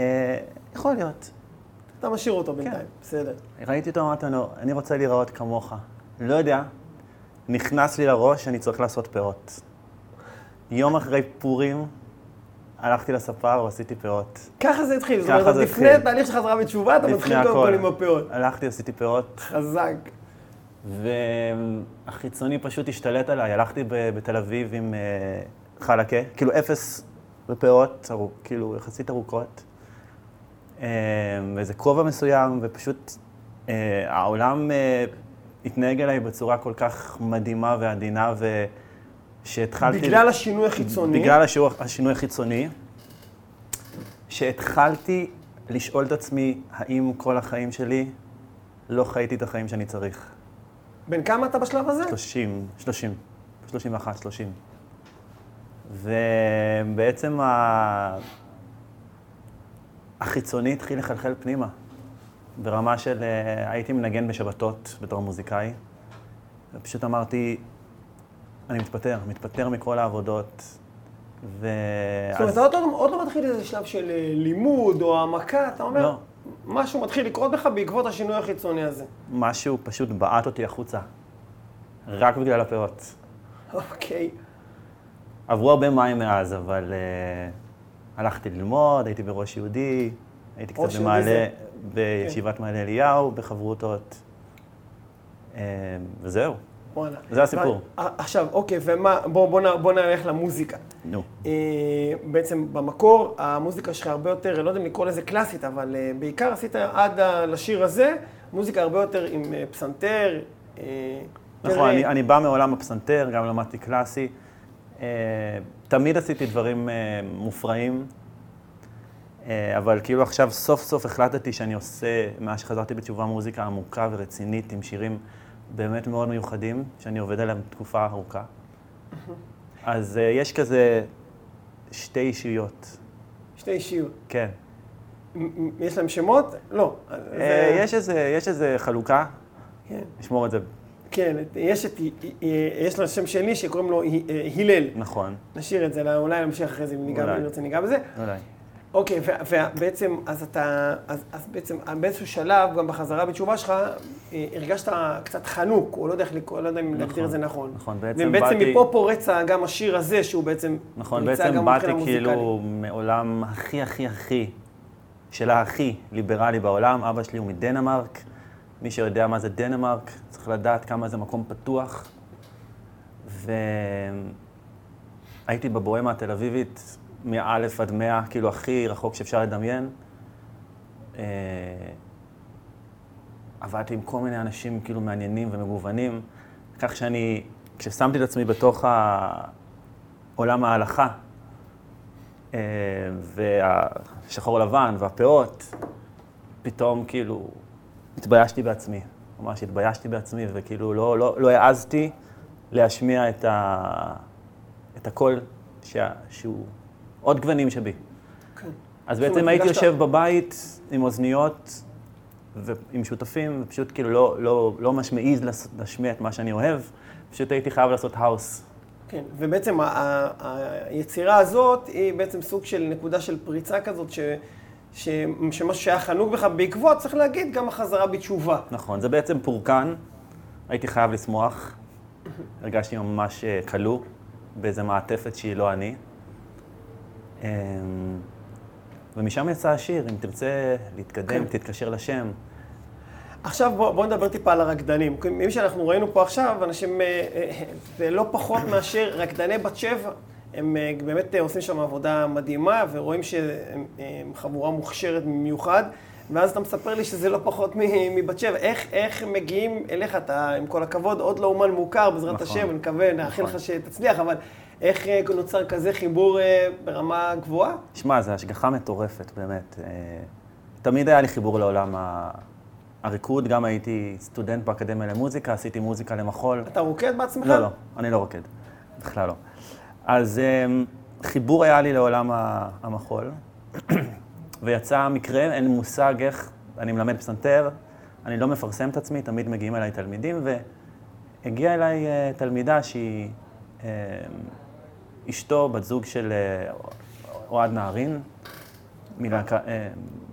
יכול להיות. אתה משאיר אותו כן. בינתיים, בסדר. ראיתי אותו, אמרתי לו, אני רוצה להיראות כמוך. לא יודע, נכנס לי לראש שאני צריך לעשות פאות. יום אחרי פורים, הלכתי לספר ועשיתי פאות. ככה זה התחיל, זאת אומרת, לפני. התהליך של חזרה בתשובה, אתה מתחיל קודם. כל עם הפאות. הלכתי, עשיתי פאות, חזק. והחיצוני פשוט השתלט עליי. הלכתי בתל אביב עם אה, חלקה, כאילו אפס ארוכ, כאילו יחסית ארוכות. אה, ואיזה כובע מסוים, ופשוט אה, העולם התנהג אליי בצורה כל כך מדהימה ועדינה, ושהתחלתי... בגלל השינוי החיצוני. בגלל השיעור, השינוי החיצוני, שהתחלתי לשאול את עצמי, האם כל החיים שלי לא חייתי את החיים שאני צריך. בן כמה אתה בשלב הזה? 30, 30, 31, 30. ובעצם ה... החיצוני התחיל לחלחל פנימה. ברמה של אה, הייתי מנגן בשבתות בתור מוזיקאי, ופשוט אמרתי, אני מתפטר, מתפטר מכל העבודות. ו... זאת אומרת, אתה עוד, לא- עוד לא מתחיל איזה שלב של אה, לימוד או העמקה, אתה אומר, לא. משהו מתחיל לקרות בך בעקבות השינוי החיצוני הזה. משהו פשוט בעט אותי החוצה, רק בגלל הפאות. אוקיי. עברו הרבה מים מאז, אבל uh, הלכתי ללמוד, הייתי בראש יהודי, הייתי קצת במעלה, זה... בישיבת כן. מעלה אליהו, בחברותות, uh, וזהו. וואלה. זה הסיפור. עכשיו, אוקיי, ומה, בוא, בוא, בוא נלך למוזיקה. נו. אה, בעצם במקור, המוזיקה שלך הרבה יותר, לא יודע אם לקרוא לזה קלאסית, אבל אה, בעיקר עשית עד לשיר הזה, מוזיקה הרבה יותר עם אה, פסנתר. אה, נכון, אני, אני בא מעולם הפסנתר, גם למדתי קלאסי. אה, תמיד עשיתי דברים אה, מופרעים, אה, אבל כאילו עכשיו סוף סוף החלטתי שאני עושה, מאז שחזרתי בתשובה מוזיקה עמוקה ורצינית עם שירים באמת מאוד מיוחדים, שאני עובד עליהם תקופה ארוכה. אז uh, יש כזה שתי אישיות. שתי אישיות. כן. יש להם שמות? לא. זה... יש, איזה, יש איזה חלוקה. כן. נשמור את זה. כן, יש, את, יש לו שם שני שקוראים לו הלל. נכון. נשאיר את זה, אולי נמשיך אחרי זה אם נרצה ניגע בזה. אולי. אוקיי, ובעצם, אז אתה, אז, אז בעצם, באיזשהו שלב, גם בחזרה בתשובה שלך, אה, הרגשת קצת חנוק, או לא יודע איך לקרוא, לא יודע אם נכון, להגדיר את זה נכון. נכון, בעצם ובעצם באתי... מפה פורץ גם השיר הזה, שהוא בעצם נכון, בעצם באתי כאילו מעולם הכי הכי הכי, של הכי ליברלי בעולם. אבא שלי הוא מדנמרק. מי שיודע מה זה דנמרק, צריך לדעת כמה זה מקום פתוח. והייתי בבוהמה התל אביבית מאלף עד מאה, כאילו הכי רחוק שאפשר לדמיין. אה, עבדתי עם כל מיני אנשים כאילו מעניינים ומגוונים, כך שאני, כששמתי את עצמי בתוך עולם ההלכה, אה, והשחור לבן והפאות, פתאום כאילו התביישתי בעצמי. ממש התביישתי בעצמי, וכאילו לא, לא, לא העזתי להשמיע את, ה, את הקול ש, שהוא עוד גוונים שבי. כן. אז בעצם הייתי יושב בבית עם אוזניות ועם שותפים, ופשוט כאילו לא, לא, לא ממש מעז להשמיע את מה שאני אוהב, פשוט הייתי חייב לעשות האוס. כן, ובעצם היצירה הזאת היא בעצם סוג של נקודה של פריצה כזאת, ש... ש... שמשהו שהיה חנוק בך בעקבות, צריך להגיד, גם החזרה בתשובה. נכון, זה בעצם פורקן, הייתי חייב לשמוח, הרגשתי ממש אה, כלוא באיזה מעטפת שהיא לא אני. אמ, ומשם יצא השיר, אם תרצה להתקדם, כן. תתקשר לשם. עכשיו בואו בוא נדבר טיפה על הרקדנים. מי שאנחנו ראינו פה עכשיו, אנשים, אה, אה, זה לא פחות מאשר רקדני בת שבע. הם אה, באמת עושים שם עבודה מדהימה, ורואים שהם חבורה מוכשרת במיוחד. ואז אתה מספר לי שזה לא פחות מבת שבע. איך, איך מגיעים אליך, אתה, עם כל הכבוד, עוד לא אומן מוכר, בעזרת נכון, השם, אני מקווה, נאחל נכון. לך שתצליח, אבל איך אה, נוצר כזה חיבור אה, ברמה גבוהה? שמע, זו השגחה מטורפת, באמת. אה, תמיד היה לי חיבור לעולם הריקוד, גם הייתי סטודנט באקדמיה למוזיקה, עשיתי מוזיקה למחול. אתה רוקד בעצמך? לא, לא, אני לא רוקד, בכלל לא. אז חיבור היה לי לעולם המחול, [clears throat] ויצא מקרה, אין לי מושג איך, אני מלמד פסנתר, אני לא מפרסם את עצמי, תמיד מגיעים אליי תלמידים, והגיעה אליי תלמידה שהיא... אשתו, בת זוג של אה, אוהד נהרין, אה,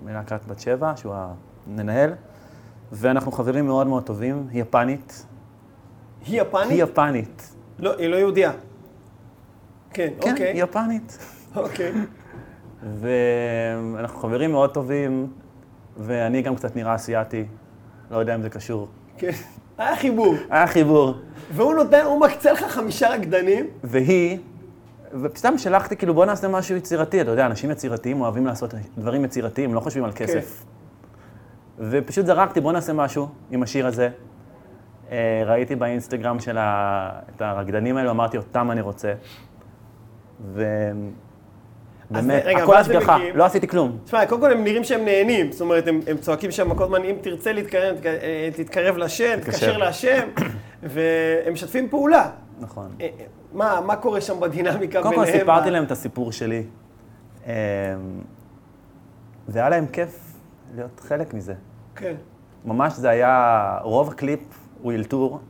מלהקת בת שבע, שהוא המנהל, ואנחנו חברים מאוד מאוד טובים, היא יפנית. היא יפנית? היא יפנית. לא, היא לא יהודייה. כן, כן אוקיי. כן, היא יפנית. אוקיי. ואנחנו חברים מאוד טובים, ואני גם קצת נראה אסיאתי, לא יודע אם זה קשור. כן, היה חיבור. היה חיבור. והוא נותן, הוא מקצה לך חמישה רקדנים. והיא וסתם שלחתי, כאילו, בוא נעשה משהו יצירתי. אתה יודע, אנשים יצירתיים אוהבים לעשות דברים יצירתיים, לא חושבים על כן. כסף. כן. ופשוט זרקתי, בוא נעשה משהו עם השיר הזה. אה, ראיתי באינסטגרם של ה... את הרקדנים האלו, אמרתי, אותם אני רוצה. ו... באמת, הכל השגחה, לא עשיתי כלום. תשמע, קודם כל הם נראים שהם נהנים, זאת אומרת, הם, הם צועקים שם כל הזמן, אם תרצה להתקרב, אה, תתקרב לשם, תתקשר לשם, [coughs] והם משתפים פעולה. נכון. אה, מה, מה קורה שם בדינמיקה ביניהם? קודם כל סיפרתי להם את הסיפור שלי. אמ, והיה להם כיף להיות חלק מזה. כן. ממש זה היה, רוב הקליפ הוא אלתור,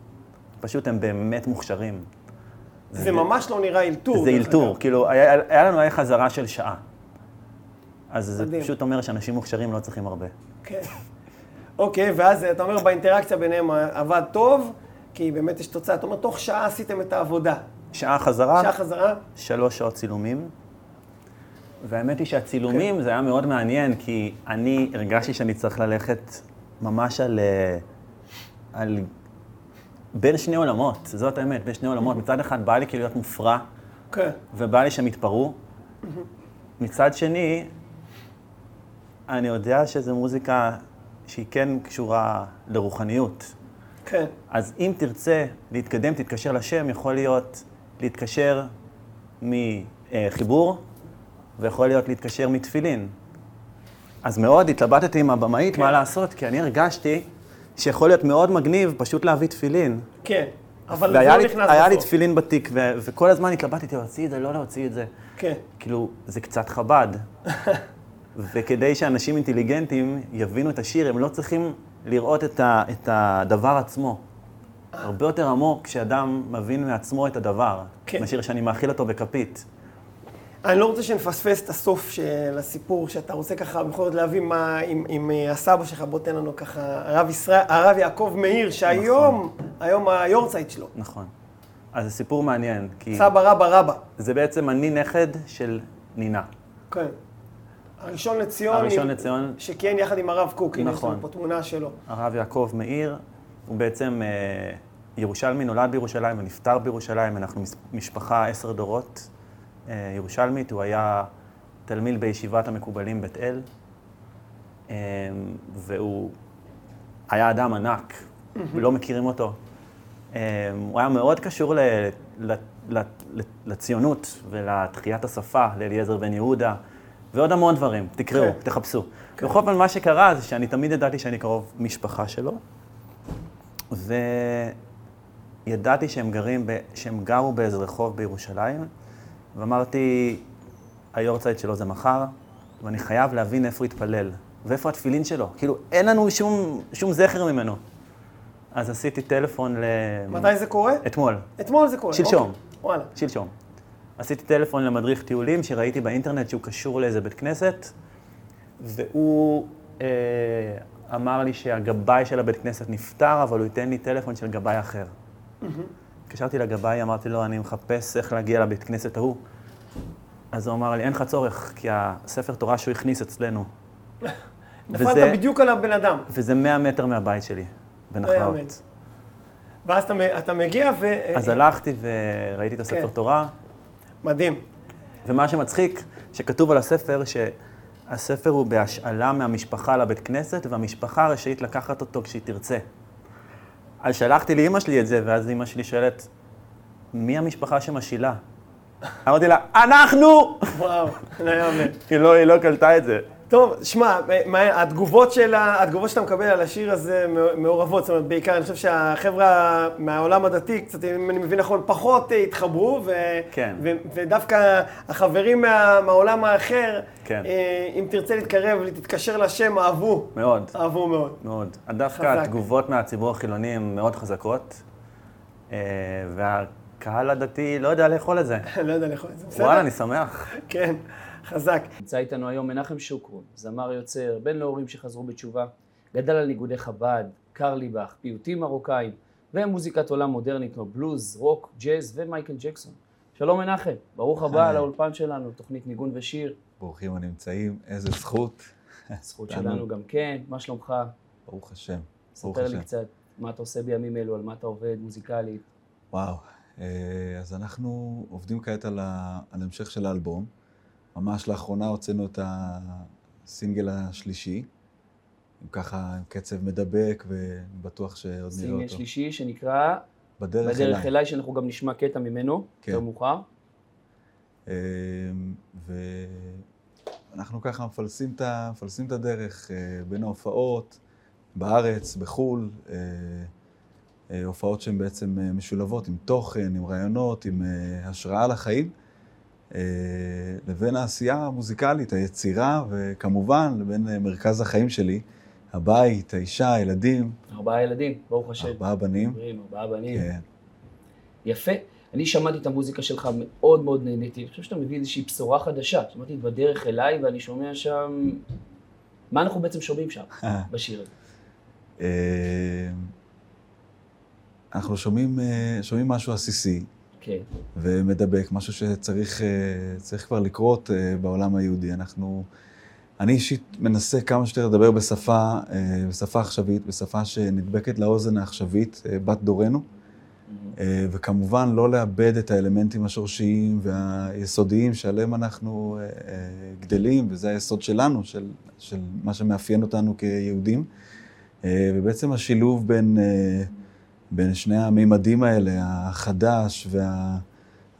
פשוט הם באמת מוכשרים. זה ממש לא נראה אלתור. זה אלתור, כאילו, היה, היה לנו היה חזרה של שעה. אז מדהים. זה פשוט אומר שאנשים מוכשרים לא צריכים הרבה. כן. אוקיי, ואז אתה אומר באינטראקציה ביניהם עבד טוב, כי באמת יש תוצאה. אתה אומר, תוך שעה עשיתם את העבודה. שעה חזרה, שעה חזרה, שלוש שעות צילומים. והאמת היא שהצילומים זה היה מאוד מעניין, כי אני הרגשתי שאני צריך ללכת ממש על... אה, על... בין שני עולמות, זאת האמת, בין שני עולמות. מצד אחד בא לי כאילו להיות מופרע, כן. ובא לי שהם יתפרעו. מצד שני, אני יודע שזו מוזיקה שהיא כן קשורה לרוחניות. כן. אז אם תרצה להתקדם, תתקשר לשם, יכול להיות להתקשר מחיבור, ויכול להיות להתקשר מתפילין. אז מאוד התלבטתי עם הבמאית כן. מה לעשות, כי אני הרגשתי שיכול להיות מאוד מגניב פשוט להביא תפילין. כן. אבל זה והיה לא לי, נכנס היה לי בסוף. תפילין בתיק, ו- וכל הזמן התלבטתי להוציא את זה, לא להוציא את זה. כן. כאילו, זה קצת חב"ד. [laughs] וכדי שאנשים אינטליגנטים יבינו את השיר, הם לא צריכים לראות את, ה, את הדבר עצמו. הרבה יותר עמוק כשאדם מבין מעצמו את הדבר, כן. מאשר שאני מאכיל אותו בכפית. אני לא רוצה שנפספס את הסוף של הסיפור, שאתה רוצה ככה בכל זאת להבין מה עם, עם אה, הסבא שלך, בוא תן לנו ככה, הרב, ישראל, הרב יעקב מאיר, שהיום, היום היורצייט שלו. נכון. אז זה סיפור מעניין, כי סבא רבא רבא. זה בעצם אני נכד של נינה. כן. הראשון לציון, הראשון לציון, שכיהן יחד עם הרב קוק, הנה יש נכון. לנו פה תמונה שלו. הרב יעקב מאיר, הוא בעצם אה, ירושלמי, נולד בירושלים ונפטר בירושלים, אנחנו משפחה עשר דורות אה, ירושלמית, הוא היה תלמיד בישיבת המקובלים בית אל, אה, והוא היה אדם ענק, לא מכירים אותו. אה, הוא היה מאוד קשור ל, ל, ל, ל, לציונות ולתחיית השפה, לאליעזר בן יהודה, ועוד המון דברים, תקראו, כן. תחפשו. בכל פעם, מה שקרה זה שאני תמיד ידעתי שאני קרוב משפחה שלו, וידעתי שהם גרים, ב... שהם גרו באיזה רחוב בירושלים, ואמרתי, היורצייט שלו זה מחר, ואני חייב להבין איפה הוא התפלל, ואיפה התפילין שלו. כאילו, אין לנו שום, שום זכר ממנו. אז עשיתי טלפון ל... מתי זה קורה? אתמול, אתמול זה קורה. שלשום. אוקיי. וואלה. שלשום. עשיתי טלפון למדריך טיולים שראיתי באינטרנט שהוא קשור לאיזה בית כנסת, והוא אה, אמר לי שהגבאי של הבית כנסת נפטר, אבל הוא ייתן לי טלפון של גבאי אחר. התקשרתי לגבאי, אמרתי לו, אני מחפש איך להגיע לבית כנסת ההוא. אז הוא אמר לי, אין לך צורך, כי הספר תורה שהוא הכניס אצלנו. [laughs] נפלת בדיוק על הבן אדם. וזה 100 מטר מהבית שלי, לא. בנחלאות. ואז אתה, מגיע ו... אז הלכתי וראיתי את הספר כן. תורה, מדהים. ומה שמצחיק, שכתוב על הספר, שהספר הוא בהשאלה מהמשפחה לבית כנסת, והמשפחה רשאית לקחת אותו כשהיא תרצה. אז שלחתי לאימא שלי את זה, ואז אימא שלי שואלת, מי המשפחה שמשאילה? [laughs] אמרתי לה, אנחנו! וואו, לא יאמן. היא לא, היא לא קלטה את זה. טוב, שמע, התגובות, של ה- התגובות שאתה מקבל על השיר הזה מעורבות, זאת אומרת, בעיקר אני חושב שהחבר'ה מהעולם הדתי, קצת, אם אני מבין נכון, פחות אה, התחברו, ו- כן. ו- ודווקא החברים מה- מהעולם האחר, כן. אה, אם תרצה להתקרב, תתקשר לשם, אהבו, מאוד, אהבו מאוד. מאוד. דווקא חזק. התגובות מהציבור החילוני הן מאוד חזקות, אה, והקהל הדתי לא יודע לאכול את זה. [laughs] לא יודע לאכול את זה, בסדר? וואלה, אני שמח. כן, חזק. נמצא איתנו היום מנחם שוקרון, זמר יוצר, בן להורים שחזרו בתשובה, גדל על ניגודי חב"ד, קרליבך, פיוטים מרוקאים, ומוזיקת עולם מודרנית כמו בלוז, רוק, ג'אז ומייקל ג'קסון. שלום מנחם, ברוך הבא היי. לאולפן שלנו, תוכנית ניגון ושיר, ברוכים הנמצאים, איזה זכות. זכות. שלנו גם כן, מה שלומך? ברוך השם. ברוך ספר לי השם. קצת מה אתה עושה בימים אלו, על מה אתה עובד מוזיקלית. וואו. אה, אז אנחנו עובדים כעת על, ה... על המשך של האלבום. ממש לאחרונה הוצאנו את הסינגל השלישי. עם ככה, עם קצב מדבק, ובטוח שעוד נראה סינגל אותו. שלישי שנקרא בדרך, בדרך אליי. אליי, שאנחנו גם נשמע קטע ממנו, כן. יותר מאוחר. אה, ואנחנו ככה מפלסים את. מפלסים את הדרך אה, בין ההופעות, בארץ, בחו"ל, אה, אה, הופעות שהן בעצם משולבות עם תוכן, עם רעיונות, עם אה, השראה לחיים, לבין העשייה המוזיקלית, היצירה, וכמובן לבין אה, מרכז החיים שלי, הבית, האישה, הילדים. ארבעה ילדים, ברוך השם. ארבעה בנים. ארבעה בנים. כן. יפה. אני שמעתי את המוזיקה שלך, מאוד מאוד נהניתי. אני חושב שאתה מביא איזושהי בשורה חדשה. שמעתי את בדרך אליי, ואני שומע שם... מה אנחנו בעצם שומעים שם, בשיר הזה? אה, אנחנו שומעים, אה, שומעים משהו עסיסי. כן. ומדבק, משהו שצריך אה, צריך כבר לקרות בעולם היהודי. אנחנו, אני אישית מנסה כמה שיותר לדבר בשפה, בשפה עכשווית, בשפה שנדבקת לאוזן העכשווית, בת דורנו. אה, וכמובן לא לאבד את האלמנטים השורשיים והיסודיים שעליהם אנחנו אה, אה, גדלים, וזה היסוד שלנו, של, של מה שמאפיין אותנו כיהודים. ובעצם השילוב בין, בין שני המימדים האלה, החדש וה,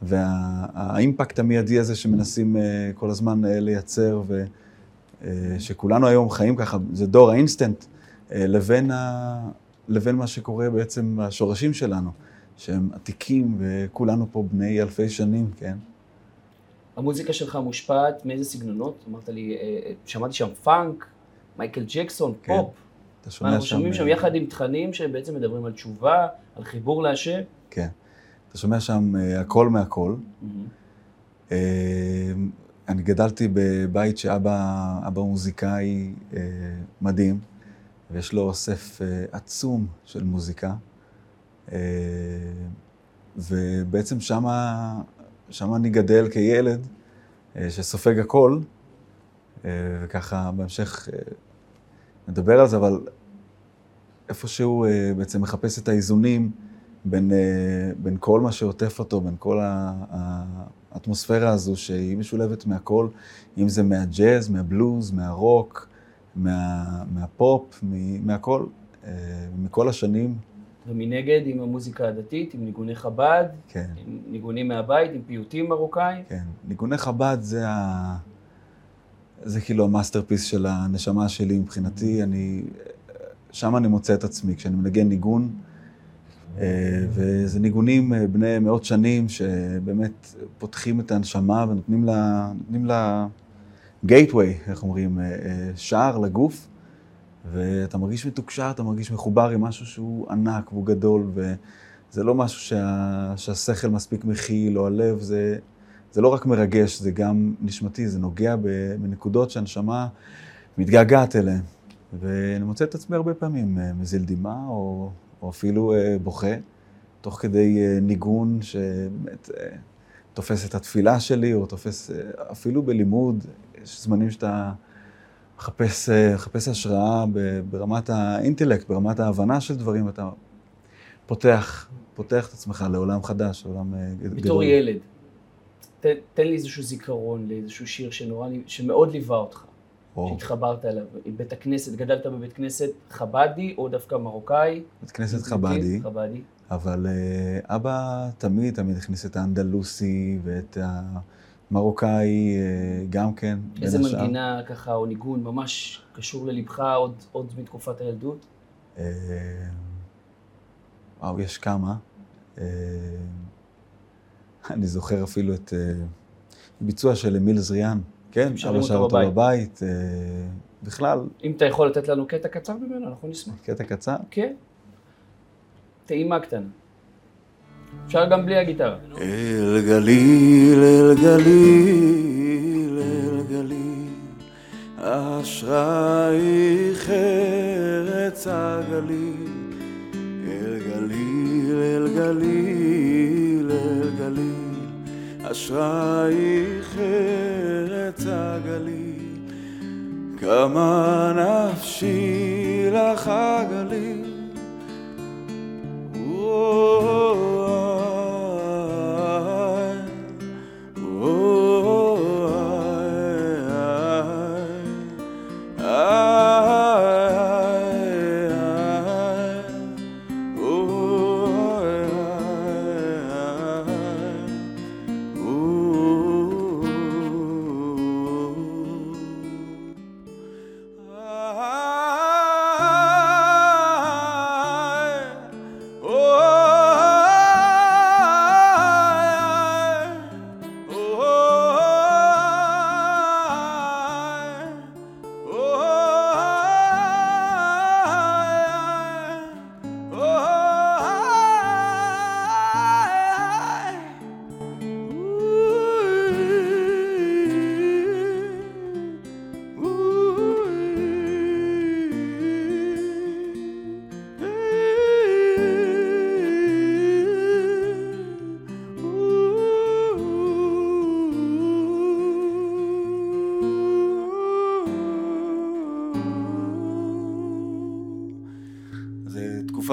והאימפקט המיידי הזה שמנסים כל הזמן לייצר, ושכולנו היום חיים ככה, זה דור האינסטנט, לבין, ה, לבין מה שקורה בעצם בשורשים שלנו. שהם עתיקים, וכולנו פה בני אלפי שנים, כן? המוזיקה שלך מושפעת מאיזה סגנונות? אמרת לי, אה, אה, שמעתי שם פאנק, מייקל ג'קסון, כן. פופ. אתה שומע שם... אנחנו שומעים שם אה, יחד עם תכנים שבעצם מדברים על תשובה, על חיבור להשם. כן. אתה שומע שם הכל מהכל. Mm-hmm. אני גדלתי בבית שאבא מוזיקאי מדהים, ויש לו אוסף עצום של מוזיקה. אה, ובעצם שמה, שמה אני גדל כילד אה, שסופג הכל, אה, וככה בהמשך נדבר על זה, אבל איפשהו בעצם מחפש את האיזונים בין, בין כל מה שעוטף אותו, בין כל האטמוספירה הזו שהיא משולבת מהכל, אם זה מהג'אז, מהבלוז, מהרוק, מה, מהפופ, מהכל, מכל השנים ומנגד עם המוזיקה הדתית, עם ניגוני חב"ד, כן. עם ניגונים מהבית, עם פיוטים מרוקאים. כן, ניגוני חב"ד זה, ה... זה כאילו ה masterpiece של הנשמה שלי מבחינתי. אני... שם אני מוצא את עצמי, כשאני מנגן ניגון, אה, וזה ניגונים אה, בני מאות שנים, שבאמת פותחים את הנשמה ונותנים לה, נותנים לה gateway, איך אומרים, אה, שער לגוף. ואתה מרגיש מתוקשר, אתה מרגיש מחובר עם משהו שהוא ענק והוא גדול, וזה לא משהו שה, שהשכל מספיק מכיל, או הלב, זה, זה לא רק מרגש, זה גם נשמתי, זה נוגע בנקודות שהנשמה מתגעגעת אליהן. ואני מוצא את עצמי הרבה פעמים אה, מזיל דמעה, או, או אפילו אה, בוכה, תוך כדי אה, ניגון שבאמת תופס את התפילה שלי, או תופס אפילו בלימוד, יש זמנים שאתה... מחפש, מחפש השראה ברמת האינטלקט, ברמת ההבנה של דברים, אתה פותח, פותח את עצמך לעולם חדש, לעולם גדול. בתור ילד, תן, תן לי איזשהו זיכרון לאיזשהו שיר שנורא, שמאוד ליווה אותך, או. שהתחברת אליו. בית הכנסת, גדלת בבית כנסת חבדי או דווקא מרוקאי? בית כנסת חבדי. חבדי. אבל uh, אבא תמיד, תמיד הכניס את האנדלוסי ואת ה... מרוקאי אה, גם כן. איזה מנגינה ככה, או ניגון ממש קשור ללבך עוד, עוד מתקופת הילדות? אה, וואו, יש כמה. אה, אני זוכר אפילו את ביצוע של אמיל זריאן. כן, אבא שר אותו בבית. בכלל. אם אתה יכול לתת לנו קטע קצר ממנו, אנחנו נשמח. קטע קצר? כן. טעימה קטנה. אפשר גם בלי הגיטרה. אל גליל, אל גליל, אל גליל, אשרייך ארץ הגליל. אל גליל, אל גליל, אל גליל, אשרייך ארץ הגליל. כמה נפשי לך הגליל. התקופה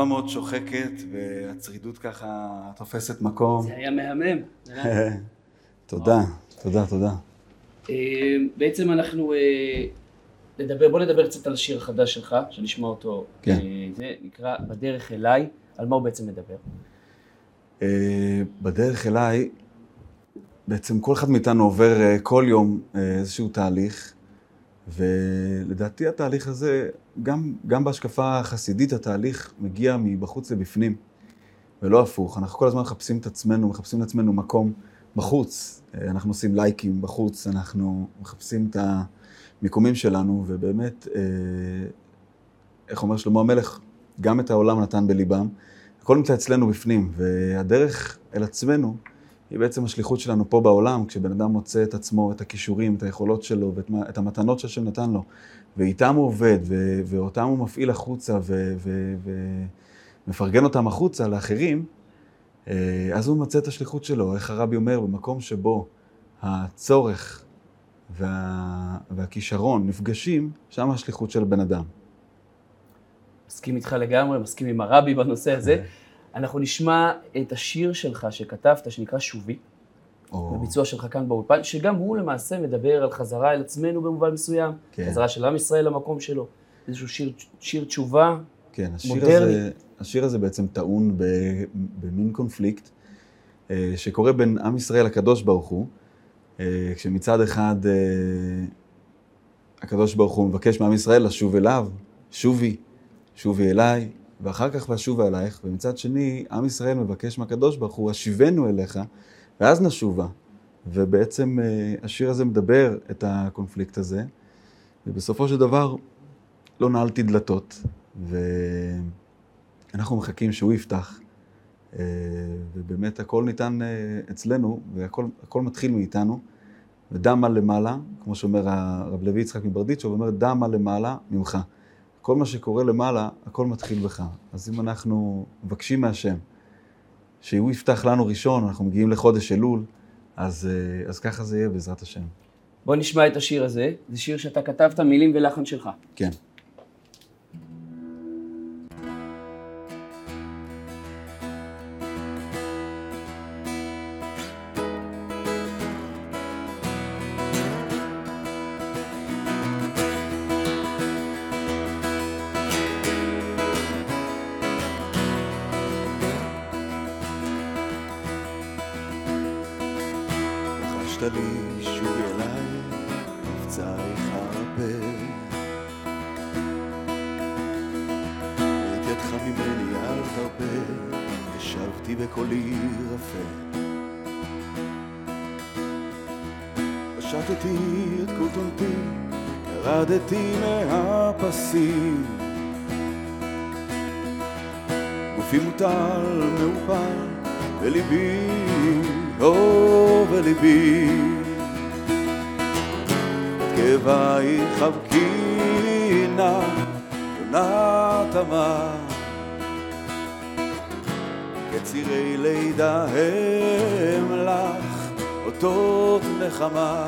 מאוד שוחקת, והצרידות ככה תופסת מקום. זה היה מהמם. [laughs] תודה, תודה, תודה. אה, בעצם אנחנו אה, נדבר, בוא נדבר קצת על השיר החדש שלך, שנשמע אותו. כן. אה, זה נקרא בדרך אליי, על מה הוא בעצם מדבר? בדרך אליי, בעצם כל אחד מאיתנו עובר כל יום איזשהו תהליך, ולדעתי התהליך הזה, גם, גם בהשקפה החסידית, התהליך מגיע מבחוץ לבפנים, ולא הפוך. אנחנו כל הזמן מחפשים את עצמנו, מחפשים לעצמנו מקום בחוץ. אנחנו עושים לייקים בחוץ, אנחנו מחפשים את המיקומים שלנו, ובאמת, אה, איך אומר שלמה המלך, גם את העולם נתן בליבם. הכל נמצא אצלנו בפנים, והדרך אל עצמנו, היא בעצם השליחות שלנו פה בעולם, כשבן אדם מוצא את עצמו, את הכישורים, את היכולות שלו ואת המתנות שהשם נתן לו, ואיתם הוא עובד, ו- ואותם הוא מפעיל החוצה ומפרגן ו- אותם החוצה לאחרים, אה, אז הוא מוצא את השליחות שלו. איך הרבי אומר, במקום שבו הצורך וה... והכישרון נפגשים, שם השליחות של בן אדם. מסכים איתך לגמרי, מסכים עם הרבי בנושא הזה. אנחנו נשמע את השיר שלך שכתבת, שנקרא שובי, בביצוע שלך כאן באולפן, שגם הוא למעשה מדבר על חזרה אל עצמנו במובן מסוים, כן. חזרה של עם ישראל למקום שלו, איזשהו שיר, שיר תשובה כן, השיר מודרני. הזה, השיר הזה בעצם טעון במין קונפליקט אה, שקורה בין עם ישראל לקדוש ברוך הוא, אה, כשמצד אחד אה, הקדוש ברוך הוא מבקש מעם ישראל לשוב אליו, שובי, שובי אליי, ואחר כך ואשובה אלייך, ומצד שני, עם ישראל מבקש מהקדוש ברוך הוא, השיבנו אליך, ואז נשובה. ובעצם אה, השיר הזה מדבר את הקונפליקט הזה, ובסופו של דבר לא נעלתי דלתות, ואנחנו מחכים שהוא יפתח, אה, ובאמת הכל ניתן אה, אצלנו, והכל מתחיל מאיתנו, ודמה למעלה, כמו שאומר הרב לוי יצחק מברדיצ'ו, הוא אומר דמה למעלה ממך. כל מה שקורה למעלה, הכל מתחיל בך. אז אם אנחנו מבקשים מהשם שהוא יפתח לנו ראשון, אנחנו מגיעים לחודש אלול, אז, אה, אז ככה זה יהיה בעזרת השם. בוא נשמע את השיר הזה. זה שיר שאתה כתבת, מילים ולחן שלך. כן. מוטל מעופל בליבי, או בליבי. את כאבי חבקי נא, יונה תמר. כצירי לידה הם לך, אותות נחמה.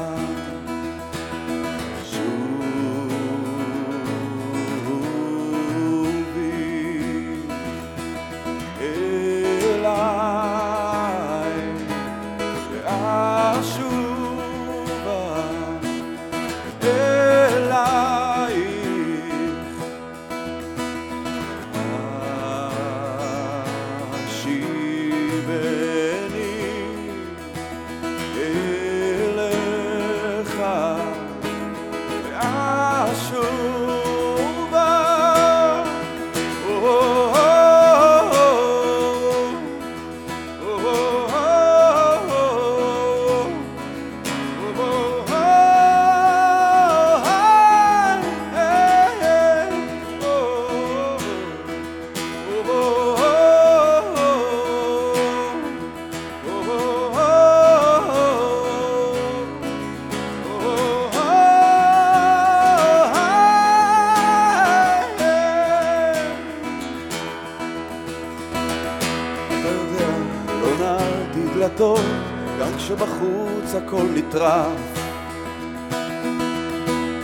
רב.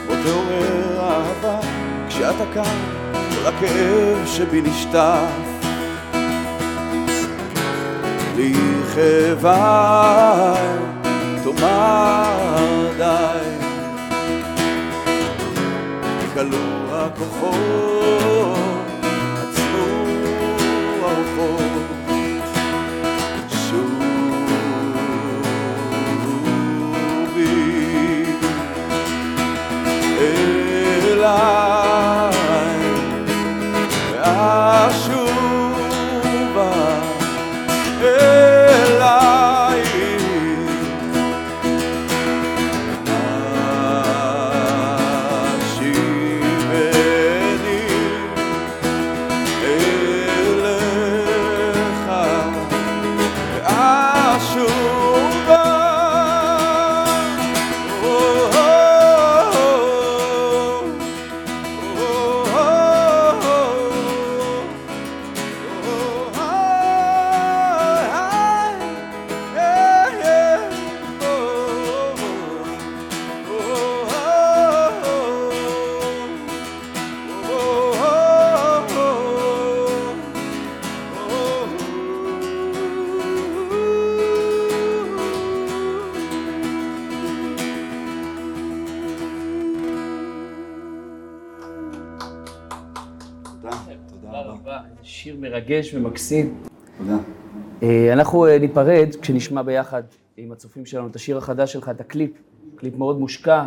בוא תעורר אהבה כשאתה כאן, כל הכאב שבי נשטף. לי חברה, תאמר די. תגלו הכוחות, עצמו הרוחות. מרגש ומקסים. תודה. אה, אנחנו אה, ניפרד כשנשמע ביחד עם הצופים שלנו את השיר החדש שלך, את הקליפ. קליפ מאוד מושקע,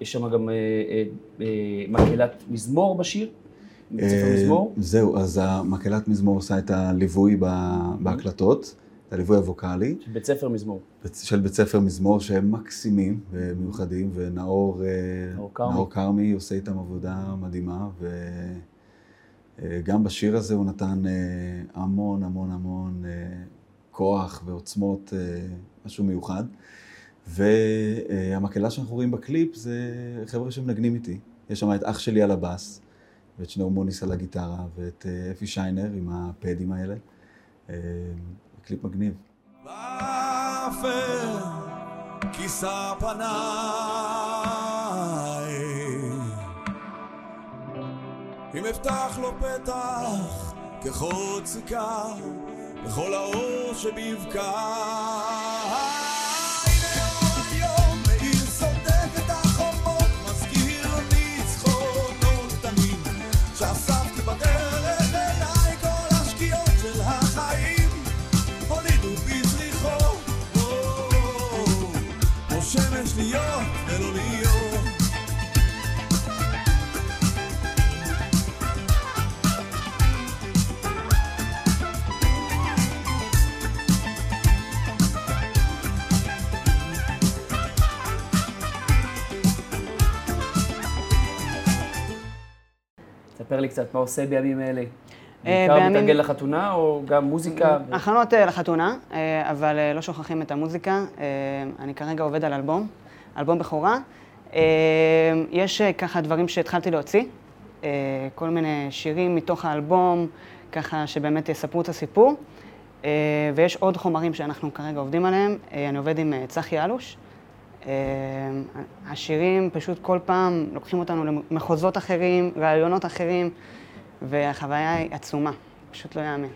יש שם גם אה, מקהלת מזמור בשיר. זהו, אז המקהלת מזמור עושה את הליווי בהקלטות, את הליווי הווקאלי. של בית ספר מזמור. של בית ספר מזמור שהם מקסימים ומיוחדים, ונאור נאור כרמי. עושה איתם עבודה מדהימה, וגם בשיר הזה הוא נתן אה, המון המון המון אה, כוח ועוצמות, אה, משהו מיוחד. והמקהלה שאנחנו רואים בקליפ זה חבר'ה שמנגנים איתי. יש שם את אח שלי על הבאס, ואת שניאור מוניס על הגיטרה, ואת אה, אפי שיינר עם הפדים האלה. אה, קליפ מגניב. באפר כיסה פניי אם אפתח לו פתח כחוד סיכה לכל האור שבבקע לי קצת מה עושה בימים אלה. אה, בעיקר מתארגן לחתונה, או גם מוזיקה? הכנות אה, לחתונה, אה, אבל לא שוכחים את המוזיקה. אני כרגע עובד על אלבום, אלבום בכורה. יש ככה דברים שהתחלתי להוציא, כל מיני שירים מתוך האלבום, ככה שבאמת יספרו את הסיפור. ויש עוד חומרים שאנחנו כרגע עובדים עליהם. אני עובד עם צחי אלוש. אה, השירים פשוט כל פעם לוקחים אותנו למחוזות אחרים, רעיונות אחרים, והחוויה היא עצומה, פשוט לא יאמן.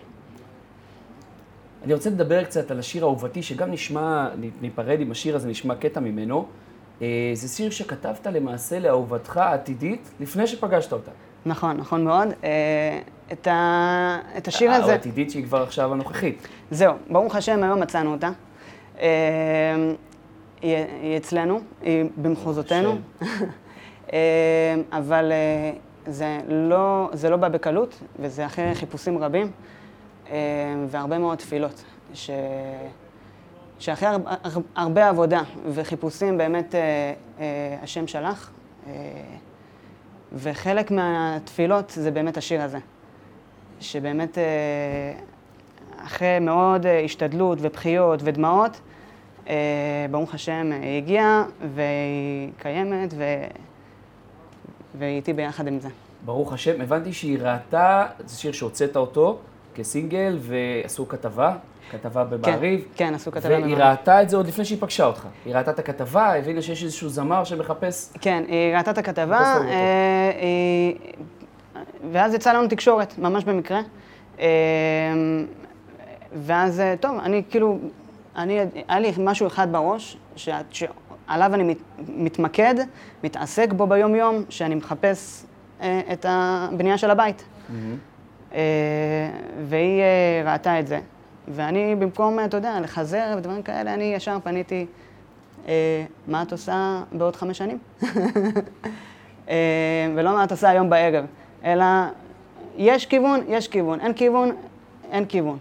אני רוצה לדבר קצת על השיר האהובתי, שגם נשמע, ניפרד עם השיר הזה, נשמע קטע ממנו. אה, זה שיר שכתבת למעשה לאהובתך העתידית לפני שפגשת אותה. נכון, נכון מאוד. אה, את, ה... את השיר הזה... העתידית שהיא כבר עכשיו הנוכחית. זהו, ברוך השם, היום מצאנו אותה. היא, היא אצלנו, היא במחוזותינו. [laughs] אה, אבל אה, זה לא, זה לא בא בקלות, וזה אחרי חיפושים רבים אה, והרבה מאוד תפילות. ש... שאחרי הר... הר... הרבה עבודה וחיפושים באמת השם שלח, וחלק מהתפילות זה באמת השיר הזה. שבאמת אחרי מאוד השתדלות ובכיות ודמעות, ברוך השם, היא הגיעה והיא קיימת ו... והיא איתי ביחד עם זה. ברוך השם, הבנתי שהיא ראתה, זה שיר שהוצאת אותו כסינגל, ועשו כתבה, כתבה במעריב. כן, כן, עשו כתבה והיא במעריב. ראתה את זה עוד לפני שהיא פגשה אותך. היא ראתה את הכתבה, הבינה שיש איזשהו זמר שמחפש... כן, היא ראתה את הכתבה. אה, היא... ואז יצאה לנו תקשורת, ממש במקרה. אה, ואז, אה, טוב, אני כאילו, אני, היה לי משהו אחד בראש, שעליו אני מת, מתמקד, מתעסק בו ביום-יום, שאני מחפש אה, את הבנייה של הבית. אה, והיא אה, ראתה את זה. ואני, במקום, אתה יודע, לחזר ודברים כאלה, אני ישר פניתי, אה, מה את עושה בעוד חמש שנים? [laughs] אה, ולא מה את עושה היום בערב, אלא יש כיוון, יש כיוון, אין כיוון, אין כיוון.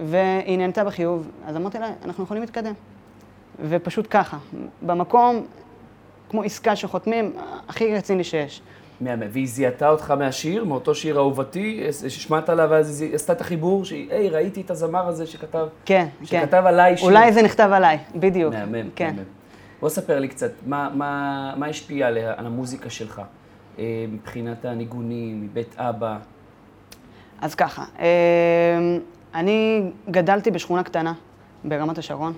והיא נהנתה בחיוב, אז אמרתי לה, אנחנו יכולים להתקדם. ופשוט ככה, במקום, כמו עסקה שחותמים, הכי רציני שיש. מהמם. והיא זיהתה אותך מהשיר, מאותו שיר אהובתי, שמעת עליו, ואז היא עשתה את החיבור, שהיא, היי, ראיתי את הזמר הזה שכתב, כן, כן. שכתב עליי שיר. אולי זה נכתב עליי, בדיוק. מהמם, כן. מהמם. בוא ספר לי קצת, מה, מה, מה השפיע עליה, על המוזיקה שלך, אה, מבחינת הניגונים, מבית אבא? אז ככה, אה, אני גדלתי בשכונה קטנה ברמת השרון,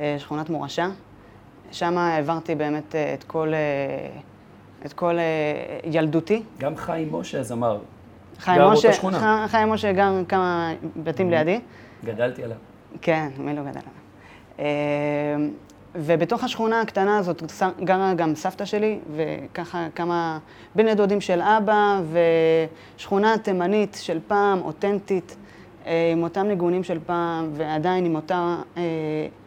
אה, שכונת מורשה. שם העברתי באמת אה, את כל, אה, את כל ילדותי. גם חיים משה הזמר, חיים משה. ח- חיים משה גר כמה בתים לידי. גדלתי עליו. כן, מי לא גדל עליו. ובתוך השכונה הקטנה הזאת גרה גם סבתא שלי, וככה כמה בני דודים של אבא, ושכונה תימנית של פעם, אותנטית, עם אותם ניגונים של פעם, ועדיין עם אותה אה,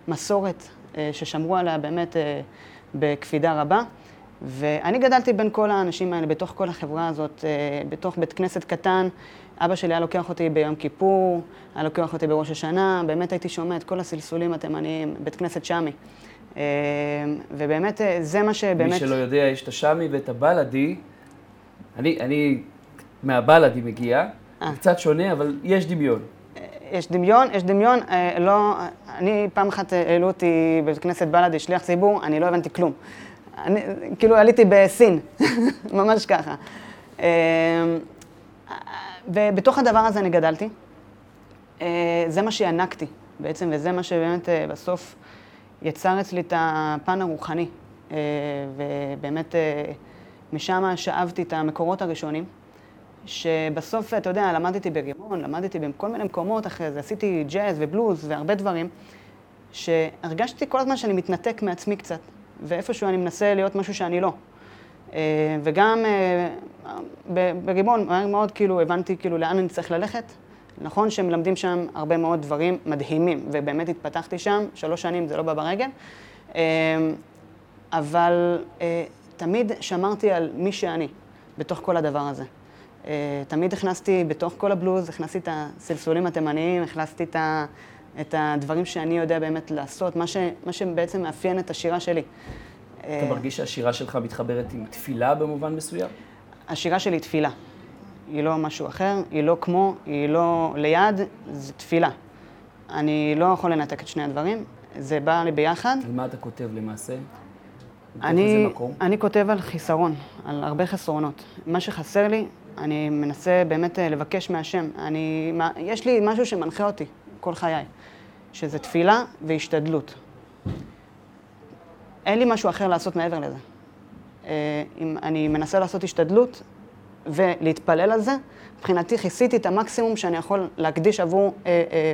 מסורת אה, ששמרו עליה באמת אה, בקפידה רבה. ואני גדלתי בין כל האנשים האלה, בתוך כל החברה הזאת, אה, בתוך בית כנסת קטן. אבא שלי היה לוקח אותי ביום כיפור, היה לוקח אותי בראש השנה, באמת הייתי שומע את כל הסלסולים התימניים, בית כנסת שמי. אה, ובאמת, אה, זה מה שבאמת... מי שלא יודע, יש את השמי ואת הבלאדי. אני, אני מהבלאדי מגיע, אה. זה קצת שונה, אבל יש דמיון. יש דמיון, יש דמיון, אה, לא, אני פעם אחת אה, העלו אותי בבית כנסת בלאדי, שליח ציבור, אני לא הבנתי כלום. אני, כאילו עליתי בסין, [laughs] ממש ככה. אה, ובתוך הדבר הזה אני גדלתי. אה, זה מה שינקתי בעצם, וזה מה שבאמת אה, בסוף יצר אצלי את הפן הרוחני. אה, ובאמת אה, משם שאבתי את המקורות הראשונים. שבסוף, אתה יודע, למדתי ברימון, למדתי בכל מיני מקומות אחרי זה, עשיתי ג'אז ובלוז והרבה דברים, שהרגשתי כל הזמן שאני מתנתק מעצמי קצת, ואיפשהו אני מנסה להיות משהו שאני לא. אה, וגם אה, ברימון, מהר מאוד כאילו הבנתי כאילו לאן אני צריך ללכת. נכון שמלמדים שם הרבה מאוד דברים מדהימים, ובאמת התפתחתי שם, שלוש שנים זה לא בא ברגל, אה, אבל תמיד שמרתי על מי שאני בתוך כל הדבר הזה. אה, תמיד הכנסתי בתוך כל הבלוז, הכנסתי את הסלסולים התימניים, הכנסתי את, ה, את הדברים שאני יודע באמת לעשות, מה, ש, מה שבעצם מאפיין את השירה שלי. אתה אה, מרגיש שהשירה שלך מתחברת עם תפילה במובן מסוים? השירה שלי היא תפילה. היא לא משהו אחר, היא לא כמו, היא לא ליד, זה תפילה. אני לא יכול לנתק את שני הדברים, זה בא לי ביחד. על מה אתה כותב למעשה? אני? אני כותב על חיסרון, על הרבה חסרונות. מה שחסר לי, אני מנסה באמת אה, לבקש מהשם. אני, מה, יש לי משהו שמנחה אותי כל חיי, שזה תפילה והשתדלות. אין לי משהו אחר לעשות מעבר לזה. אה, אם אני מנסה לעשות השתדלות ולהתפלל על זה, מבחינתי כיסיתי את המקסימום שאני יכול להקדיש עבור, אה,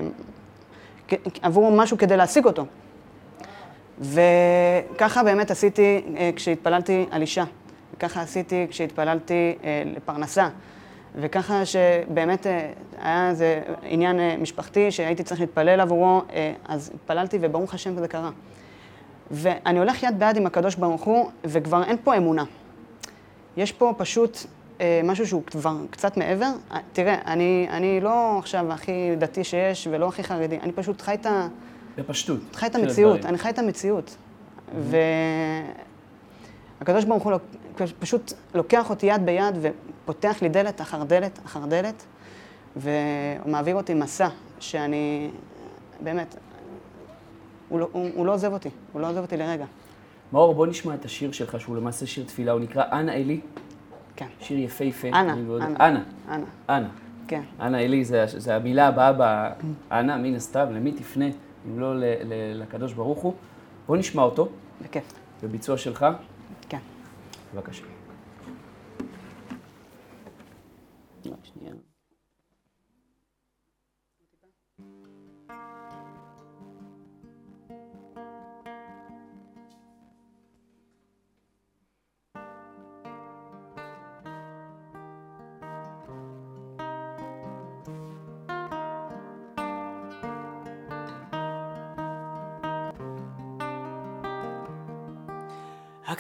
עבור משהו כדי להשיג אותו. וככה באמת עשיתי כשהתפללתי על אישה, וככה עשיתי כשהתפללתי אה, לפרנסה, וככה שבאמת אה, היה איזה עניין אה, משפחתי שהייתי צריך להתפלל עבורו, אה, אז התפללתי וברוך השם זה קרה. ואני הולך יד ביד עם הקדוש ברוך הוא, וכבר אין פה אמונה. יש פה פשוט אה, משהו שהוא כבר קצת מעבר. אה, תראה, אני, אני לא עכשיו הכי דתי שיש ולא הכי חרדי, אני פשוט חי את ה... בפשטות. חי את המציאות. אני חי את המציאות. והקדוש ברוך הוא פשוט לוקח אותי יד ביד ופותח לי דלת אחר דלת אחר דלת, והוא מעביר אותי מסע שאני, באמת, הוא לא, הוא, הוא לא עוזב אותי, הוא לא עוזב אותי לרגע. מאור, בוא נשמע את השיר שלך, שהוא למעשה שיר תפילה, הוא נקרא אנה אלי. כן. שיר יפהפה. אנה. אנה. אנה. אנה. כן. אנה אלי זה, זה המילה הבאה באנה, מן הסתם, למי תפנה, אם לא ל- ל- לקדוש ברוך הוא. בוא נשמע אותו. בכיף. בביצוע שלך. כן. בבקשה.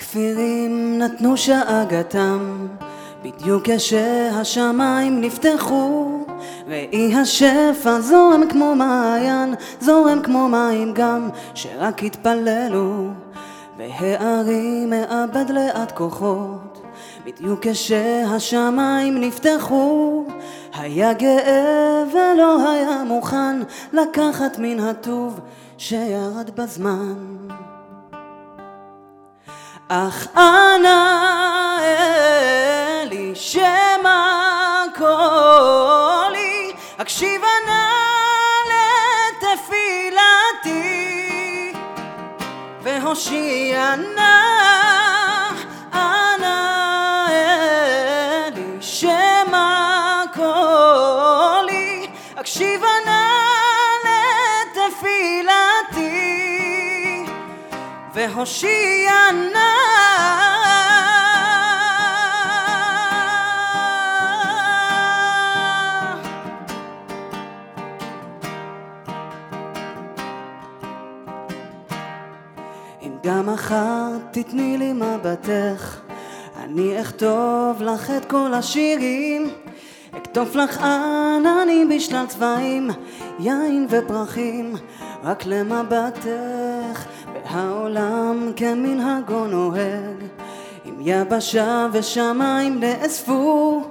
הכפירים נתנו שאגתם, בדיוק כשהשמיים נפתחו, ראי השפע זורם כמו מעיין, זורם כמו מים גם, שרק התפללו, והארי מאבד לאט כוחות, בדיוק כשהשמיים נפתחו, היה גאה ולא היה מוכן לקחת מן הטוב שירד בזמן. אך אנא אלי שמע קולי, הקשיבה נא לתפילתי, והושיע נא והושיע נא אם גם מחר תתני לי מבטך, אני אכתוב לך את כל השירים, אכתוב לך עננים בשלל צבעים, יין ופרחים, רק למבטך, והעולם כמנהגו נוהג. אם יבשה ושמיים נאספו,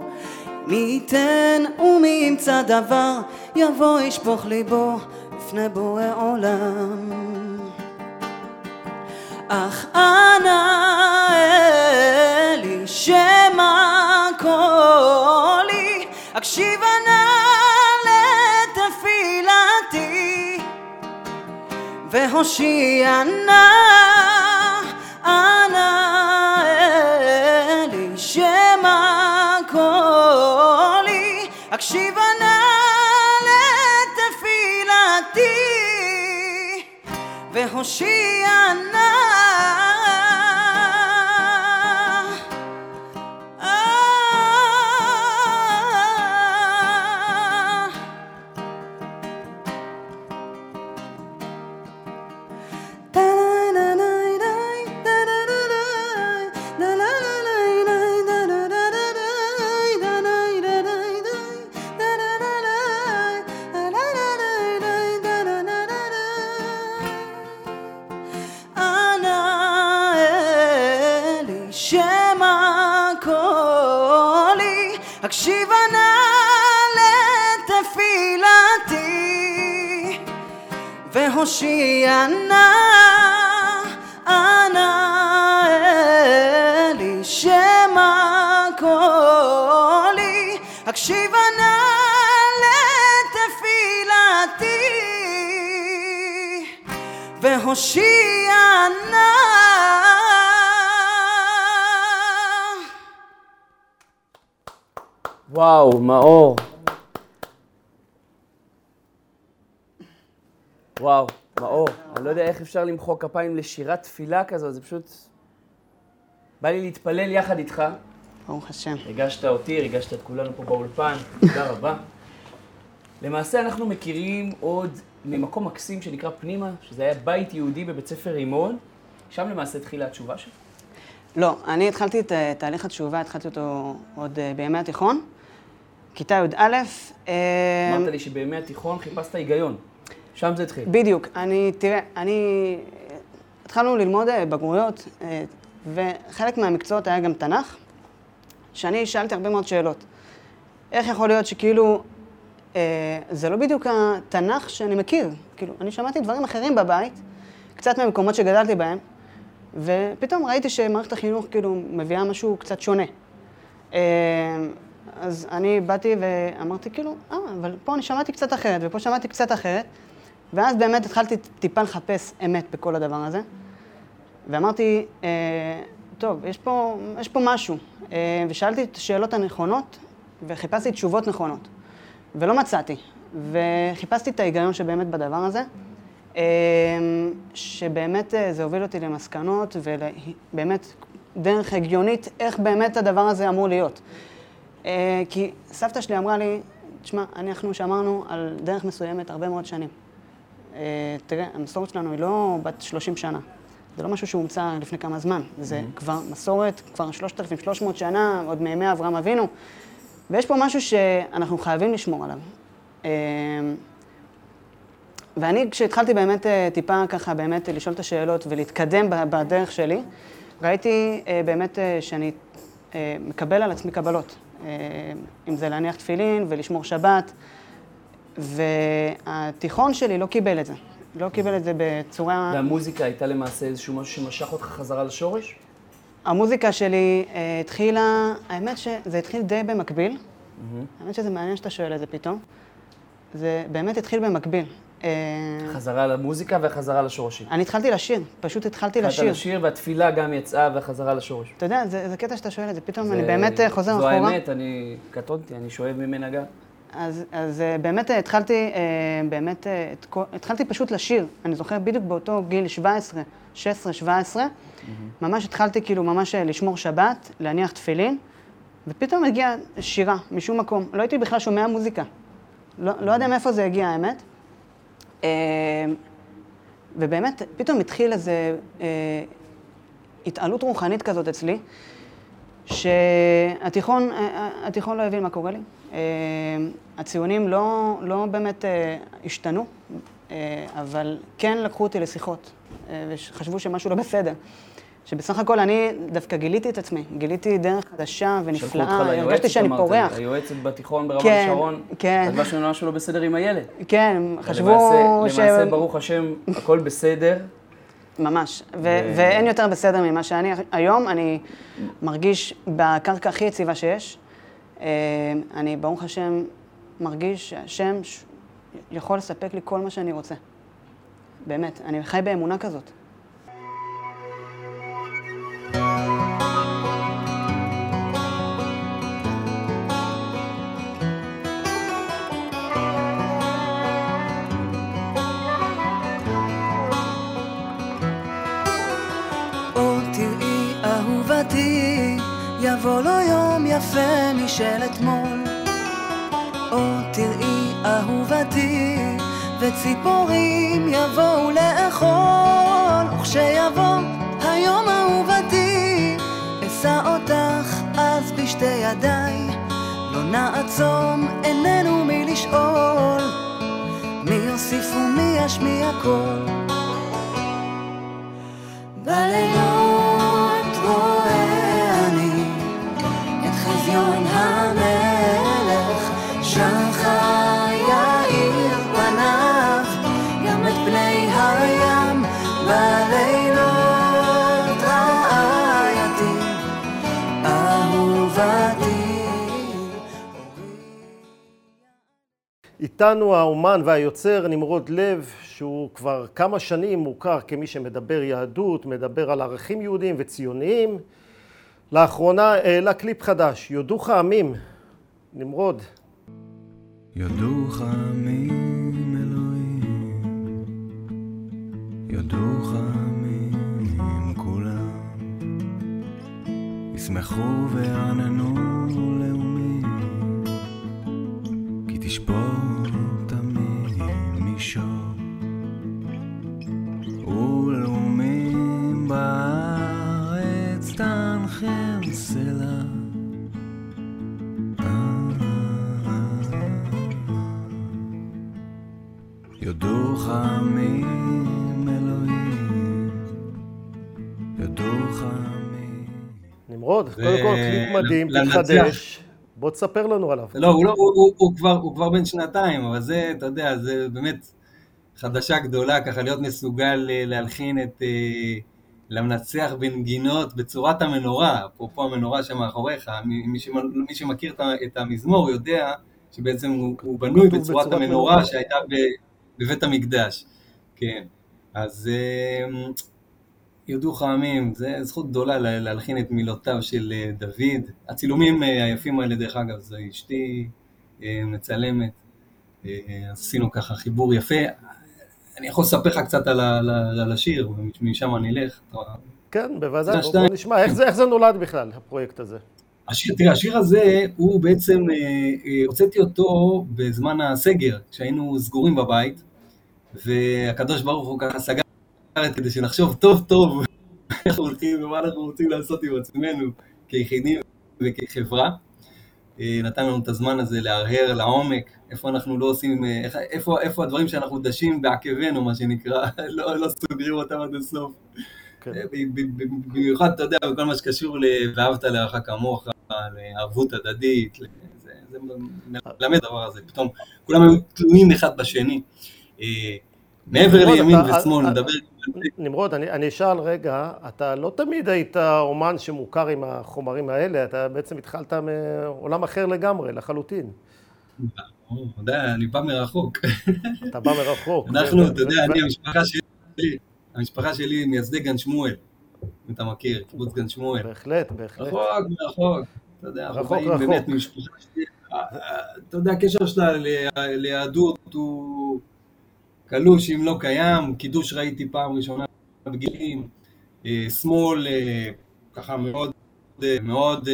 מי ייתן ומי ימצא דבר, יבוא ישפוך ליבו לפני בורא עולם. אך אנא אלי שמע קולי, הקשיבה נא והושיע נא אנא אלי שמע קולי, הקשיבה נא לתפילתי. והושיע נא והושיע נא אנא אלי שמע קולי, הקשיבה נא לתפילתי. והושיע נא. וואו, מאור. וואו, מאור. אני לא יודע איך אפשר למחוא כפיים לשירת תפילה כזו, זה פשוט... בא לי להתפלל יחד איתך. ברוך השם. ריגשת אותי, ריגשת את כולנו פה באולפן, תודה רבה. למעשה אנחנו מכירים עוד ממקום מקסים שנקרא פנימה, שזה היה בית יהודי בבית ספר רימון, שם למעשה התחילה התשובה שלך. לא, אני התחלתי את אה, תהליך התשובה, התחלתי אותו עוד אה, בימי התיכון, כיתה י"א. אה, אמרת לי שבימי התיכון חיפשת היגיון, שם זה התחיל. בדיוק. אני, תראה, אני... התחלנו ללמוד אה, בגרויות, אה, וחלק מהמקצועות היה גם תנ"ך, שאני שאלתי הרבה מאוד שאלות. איך יכול להיות שכאילו, אה, זה לא בדיוק התנ"ך שאני מכיר. כאילו, אני שמעתי דברים אחרים בבית, קצת מהמקומות שגדלתי בהם, ופתאום ראיתי שמערכת החינוך כאילו מביאה משהו קצת שונה. אה, אז אני באתי ואמרתי כאילו, אה, אבל פה אני שמעתי קצת אחרת, ופה שמעתי קצת אחרת, ואז באמת התחלתי טיפה לחפש אמת בכל הדבר הזה, ואמרתי, אה, טוב, יש פה, יש פה משהו, אה, ושאלתי את השאלות הנכונות, וחיפשתי תשובות נכונות, ולא מצאתי, וחיפשתי את ההיגיון שבאמת בדבר הזה. אה, שבאמת אה, זה הוביל אותי למסקנות ובאמת דרך הגיונית איך באמת הדבר הזה אמור להיות. אה, כי סבתא שלי אמרה לי, תשמע, אנחנו שמרנו על דרך מסוימת הרבה מאוד שנים. אה, תראה, המסורת שלנו היא לא בת 30 שנה. זה לא משהו שהומצא לפני כמה זמן, זה כבר מסורת, כבר 3,300 שנה, עוד מימי אברהם אבינו, ויש פה משהו שאנחנו חייבים לשמור עליו. אה, ואני, כשהתחלתי באמת אה, טיפה ככה, באמת לשאול את השאלות ולהתקדם בדרך שלי, ראיתי באמת שאני מקבל על עצמי קבלות. אם זה להניח תפילין ולשמור שבת, והתיכון שלי לא קיבל את זה. לא קיבל את זה בצורה... והמוזיקה הייתה למעשה איזשהו משהו שמשך אותך חזרה לשורש? המוזיקה שלי אה, התחילה, האמת שזה התחיל די במקביל. האמת שזה מעניין שאתה שואל את זה פתאום. זה באמת התחיל במקביל. אה, חזרה למוזיקה וחזרה לשורשים. אני התחלתי לשיר, פשוט התחלתי התחלת לשיר. לשיר והתפילה גם יצאה וחזרה לשורש. אתה יודע, זה, זה קטע שאתה שואל את זה, פתאום זה- אני באמת אה, חוזר זו אחורה. האמת, אני קטונתי, אני שואב ממנה גם. אז, אז אה, באמת אה, התחלתי, אה, באמת, התחלתי פשוט לשיר. אני זוכר בדיוק באותו גיל 17, 16, 17, ממש התחלתי כאילו ממש לשמור שבת, להניח תפילין, ופתאום הגיעה שירה משום מקום. לא הייתי בכלל שומע מוזיקה. לא, לא יודע מאיפה זה הגיע, האמת. ובאמת, פתאום התחיל איזה אה, התעלות רוחנית כזאת אצלי, שהתיכון התיכון לא הבין מה קורה לי. אה, הציונים לא, לא באמת אה, השתנו, אה, אבל כן לקחו אותי לשיחות, וחשבו שמשהו לא בסדר. שבסך הכל אני דווקא גיליתי את עצמי, גיליתי דרך חדשה ונפלאה, הרגשתי שאני אמרת, פורח. היועצת בתיכון ברמת כן, השרון, כן. חשבה שמשהו לא בסדר עם הילד. כן, חשבו למעשה, ש... למעשה, ברוך השם, הכל בסדר. ממש, ו- ואין יותר בסדר ממה שאני היום, אני מרגיש בקרקע הכי יציבה שיש. אה, אני, ברוך השם, מרגיש שהשם ש- יכול לספק לי כל מה שאני רוצה. באמת, אני חי באמונה כזאת. יבוא לו יום יפה משל אתמול. או תראי אהובתי, וציפורים יבואו לאכול. וכשיבוא היום אהובתי, אשא אותך אז בשתי ידיי. לא נעצום עינינו מלשאול, מי יוסיף ומי ישמיע קול. בלילות איתנו האומן והיוצר נמרוד לב, שהוא כבר כמה שנים מוכר כמי שמדבר יהדות, מדבר על ערכים יהודיים וציוניים. לאחרונה העלה קליפ חדש, יודוך עמים. נמרוד. יודוך עמים אלוהים, יודוך עמים כולם, ישמחו ויעננו לאומים, כי תשפוט יודוך עמים אלוהים, יודוך עמים. נמרוד, קודם כל קליפ מדהים. תתחדש. בוא תספר לנו עליו. לא, הוא, לא, הוא, הוא, הוא, כבר, הוא כבר בן שנתיים, אבל זה, אתה יודע, זה באמת חדשה גדולה, ככה להיות מסוגל אה, להלחין את... אה, למנצח בנגינות בצורת המנורה, אפרופו המנורה שמאחוריך, מי, מי, שמ, מי שמכיר את, המזמור יודע שבעצם הוא, הוא בנוי בצורת בצורת המנורה מנורה. שהייתה ב, בבית המקדש, כן. אז אה, יודוך העמים, זה זכות גדולה לה- להלחין את מילותיו של אה, דוד. הצילומים אה, היפים האלה, דרך אגב, זה אשתי אה, מצלמת. עשינו ככה חיבור יפה. אני יכול לספר לך קצת על, על, על השיר, ומשם אני אלך. כן, בוודאי, זה בוא נשמע. איך זה- איך זה נולד בכלל, הפרויקט הזה? השיר, תראה, השיר הזה, הוא בעצם, הוצאתי אותו בזמן הסגר, כשהיינו סגורים בבית, והקדוש ברוך הוא ככה סגר את כדי שנחשוב טוב טוב אנחנו הולכים ומה אנחנו רוצים לעשות עם עצמנו כיחידים וכחברה. אה, נתן לנו את הזמן הזה להרהר לעומק, איפה אנחנו לא עושים, אה, איפה, איפה הדברים שאנחנו דשים בעקבינו, מה שנקרא, [laughs] לא, לא סוגרים אותם עד הסוף. כן. אה, במיוחד, אתה יודע, בכל מה שקשור ל"ואהבת לרעך כמוך", לערבות הדדית, זה, זה מלמד הדבר הזה, פתאום כולם היו תלויים אחד בשני. מעבר לימין ושמאל, נדבר... נמרוד, אני, אני אשאל רגע, אתה לא תמיד היית אומן שמוכר עם החומרים האלה, אתה בעצם התחלת מעולם אחר לגמרי, לחלוטין. אתה יודע, אני בא מרחוק. אתה בא מרחוק. אנחנו, אתה יודע, אני, המשפחה שלי, המשפחה שלי מייסדי גן שמואל, אם אתה מכיר, קיבוץ גן שמואל. בהחלט, בהחלט. רחוק, רחוק. אתה יודע, אנחנו באים באמת ממשפחה שלי, אתה יודע, הקשר שלה ליהדות הוא... קלוש אם לא קיים, קידוש ראיתי פעם ראשונה בגילים, אה, שמאל אה, ככה מאוד אה, מאוד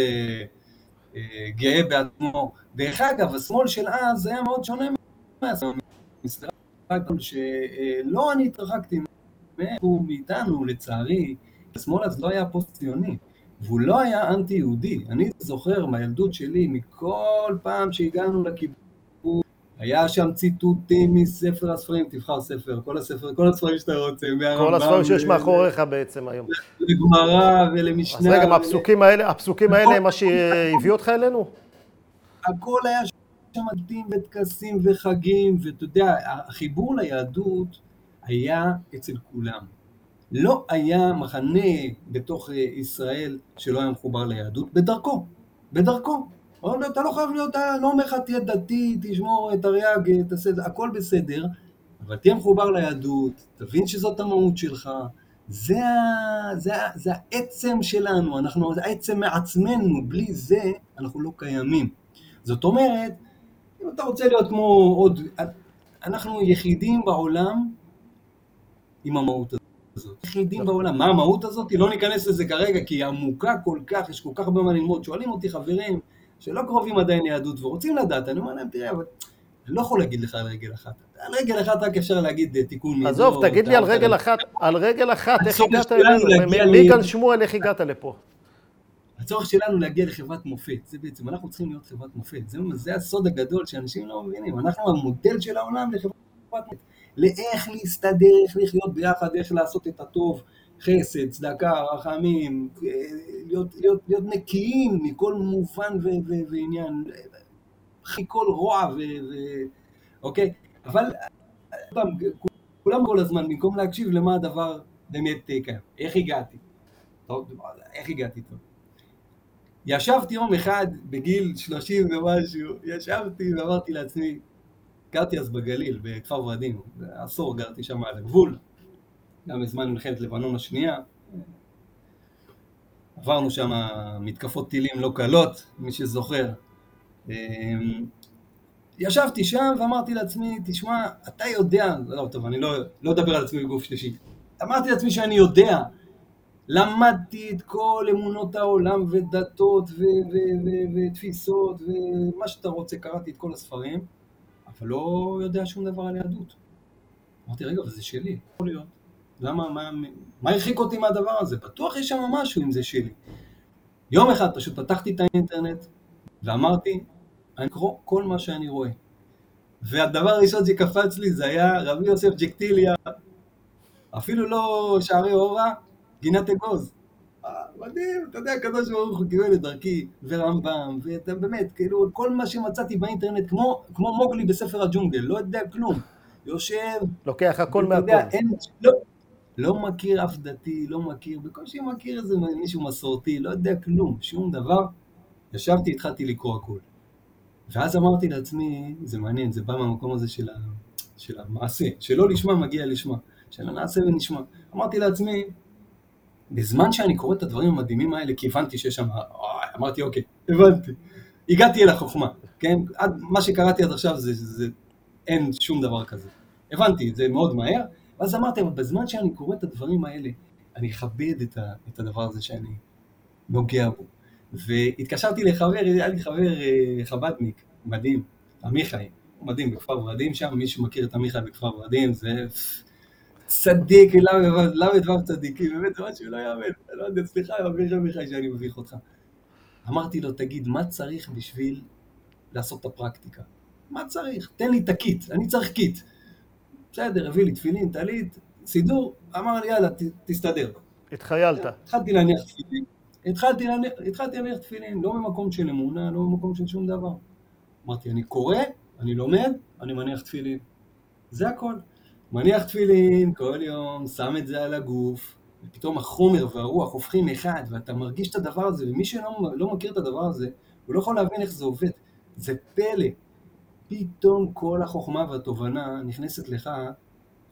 גאה בעצמו. דרך אגב, השמאל של אז היה מאוד שונה מהשמאל, שלא אני התרחקתי מאיתנו, לצערי, השמאל אז לא היה פוסט-ציוני, והוא לא היה אנטי-יהודי. אני זוכר מהילדות שלי, מכל פעם שהגענו לקיבוץ, היה שם ציטוטים מספר הספרים, תבחר ספר, כל הספר, כל הספרים שאתה רוצה, מהרמב"ם. כל הספרים שיש מאחוריך בעצם היום. לגמרא ולמשנה. אז רגע, הפסוקים האלה, הפסוקים האלה הם מה שהביא אותך אלינו? הכל היה שם עדים וטקסים וחגים, ואתה יודע, החיבור ליהדות היה אצל כולם. לא היה מחנה בתוך ישראל שלא היה מחובר ליהדות, בדרכו, בדרכו. לא, אתה לא חייב להיות, לא אומר לך תהיה דתי, תשמור, תרי"ג, תעשה, הכל בסדר, אבל תהיה מחובר ליהדות, תבין שזאת המהות שלך, זה, זה, זה העצם שלנו, אנחנו, זה העצם מעצמנו, בלי זה אנחנו לא קיימים. זאת אומרת, אם אתה רוצה להיות כמו עוד, אנחנו יחידים בעולם עם המהות הזאת. יחידים בעולם. מה המהות הזאת? לא ניכנס לזה כרגע, כי היא עמוקה כל כך, יש כל כך הרבה מה ללמוד. שואלים אותי חברים, שלא קרובים עדיין ליהדות ורוצים לדעת, אני אומר להם, תראה, אבל אני לא יכול להגיד לך על רגל אחת. על רגל אחת רק אפשר להגיד אה, תיקון מידות. עזוב, תגיד לי על רגל אחת, על רגל אחת, איך הגעת אלינו? מגן שמואל, איך הגעת לפה? הצורך שלנו להגיע לחברת מופת, זה בעצם, אנחנו צריכים להיות חברת מופת, זה, זה הסוד הגדול שאנשים לא מבינים, אנחנו המודל של העולם לחברת מופת, לאיך להסתדר, איך לחיות ביחד, איך לעשות את הטוב, חסד, צדקה, רחמים, להיות, להיות, להיות נקיים מכל מובן ו, ו, ועניין, מכל רוע ו... ו אוקיי? אבל כולם כל הזמן, במקום להקשיב למה הדבר באמת אה, קיים. איך הגעתי? טוב, איך הגעתי טוב? ישבתי יום אחד בגיל שלושים ומשהו, ישבתי ואמרתי לעצמי, גרתי אז בגליל, בכפר ורדים, עשור גרתי שם על הגבול, גם בזמן מלחמת לבנון השנייה. עברנו שם מתקפות טילים לא קלות, מי שזוכר. אמ, ישבתי שם ואמרתי לעצמי, תשמע, אתה יודע, לא, טוב, אני לא, לא אדבר על עצמי בגוף שלישי. אמרתי לעצמי שאני יודע, למדתי את כל אמונות העולם ודתות ותפיסות ומה שאתה רוצה, קראתי את כל הספרים, אבל לא יודע שום דבר על יהדות. אמרתי, רגע, אבל זה שלי, יכול להיות. למה, מה, מה הרחיק אותי מהדבר הזה? בטוח יש שם משהו אם זה שלי. יום אחד פשוט פתחתי את האינטרנט ואמרתי, אני אקרוא כל מה שאני רואה. והדבר הראשון שקפץ לי זה היה רבי יוסף ג'קטיליה, אפילו לא שערי אורה, גינת אגוז. אה, מדהים, אתה יודע, הקדוש ברוך הוא קיבל את דרכי, ורמב"ם, ואתה באמת, כאילו, כל מה שמצאתי באינטרנט, כמו, כמו מוגלי בספר הג'ונגל, לא יודע כלום. יושב... לוקח הכל מהכל. לא, לא מכיר אף דתי, לא מכיר, בקושי מכיר איזה מישהו מסורתי, לא יודע כלום, שום דבר. ישבתי, התחלתי לקרוא הכול. ואז אמרתי לעצמי, זה מעניין, זה בא מהמקום הזה של, ה, של המעשה, שלא לשמה מגיע לשמה, של הנעשה ונשמע. אמרתי לעצמי, בזמן שאני קורא את הדברים המדהימים האלה, כי הבנתי שיש שם, אמרתי, אוקיי, הבנתי. הגעתי אל החוכמה, כן? עד, מה שקראתי עד עכשיו זה, זה, זה, אין שום דבר כזה. הבנתי את זה מאוד מהר, ואז אמרתי, אבל בזמן שאני קורא את הדברים האלה, אני אכבד את, ה, את הדבר הזה שאני נוגע בו. והתקשרתי לחבר, היה לי חבר אה, חב"דניק, מדהים, עמיחי, מדהים, בכפר ורדים שם, מי שמכיר את עמיחי בכפר ורדים, זה צדיק, ל"ו צדיקים, באמת זה משהו לא יאמן. לא יודע, סליחה, אביחי אביחי שאני מביך אותך. אמרתי לו, תגיד, מה צריך בשביל לעשות את הפרקטיקה? מה צריך? תן לי את ה kit, אני צריך kit. בסדר, הביא לי תפילין, טלית, סידור, אמר לי, יאללה, ת, תסתדר. התחיילת. התחלתי להניח תפילין. התחלתי להניח, התחלתי להניח תפילין, לא ממקום של אמונה, לא ממקום של שום דבר. אמרתי, אני קורא, אני לומד, אני מניח תפילין. זה הכל. מניח תפילין כל יום, שם את זה על הגוף, ופתאום החומר והרוח הופכים אחד, ואתה מרגיש את הדבר הזה, ומי שלא לא מכיר את הדבר הזה, הוא לא יכול להבין איך זה עובד. זה פלא. פתאום כל החוכמה והתובנה נכנסת לך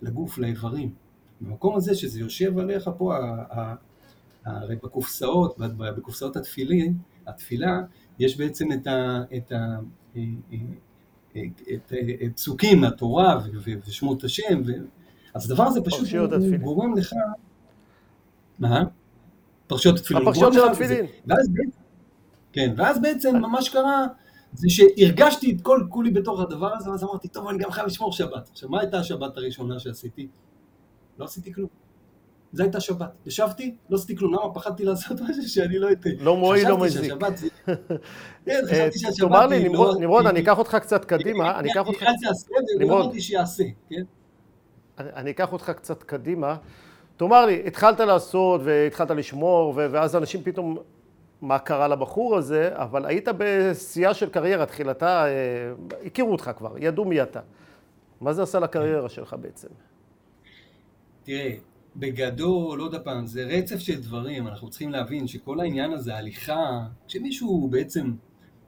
לגוף, לאיברים. במקום הזה שזה יושב עליך פה, הרי בקופסאות, בקופסאות התפילין, התפילה, יש בעצם את ה... את ה את פסוקים מהתורה ושמות השם, ו... אז הדבר הזה פשוט גורם לך... מה? פרשיות התפילין. הפרשיות של התפילין. ואז, כן, ואז בעצם מה שקרה זה שהרגשתי את כל כולי בתוך הדבר הזה, ואז אמרתי, טוב, אני גם חייב לשמור שבת. עכשיו, מה הייתה השבת הראשונה שעשיתי? לא עשיתי כלום. זו הייתה שבת. ישבתי, לא עשיתי כלום, למה פחדתי לעשות [laughs] משהו שאני לא אתן. לא מועיל, לא מזיק. חשבתי שהשבת זה... [laughs] כן, חשבתי שהשבת... תאמר לי, נמרוד, אני אקח אותך קצת קדימה, אני אקח אותך... נמרוד. שיעשה, כן? אני אקח אותך קצת קדימה. תאמר לי, התחלת לעשות והתחלת לשמור, ואז אנשים פתאום, מה קרה לבחור הזה, אבל היית בשיאה של קריירה, תחילתה, הכירו אותך כבר, ידעו מי אתה. מה זה עשה לקריירה שלך בעצם? תראה, בגדול, עוד פעם, זה רצף של דברים, אנחנו צריכים להבין שכל העניין הזה, הליכה, כשמישהו בעצם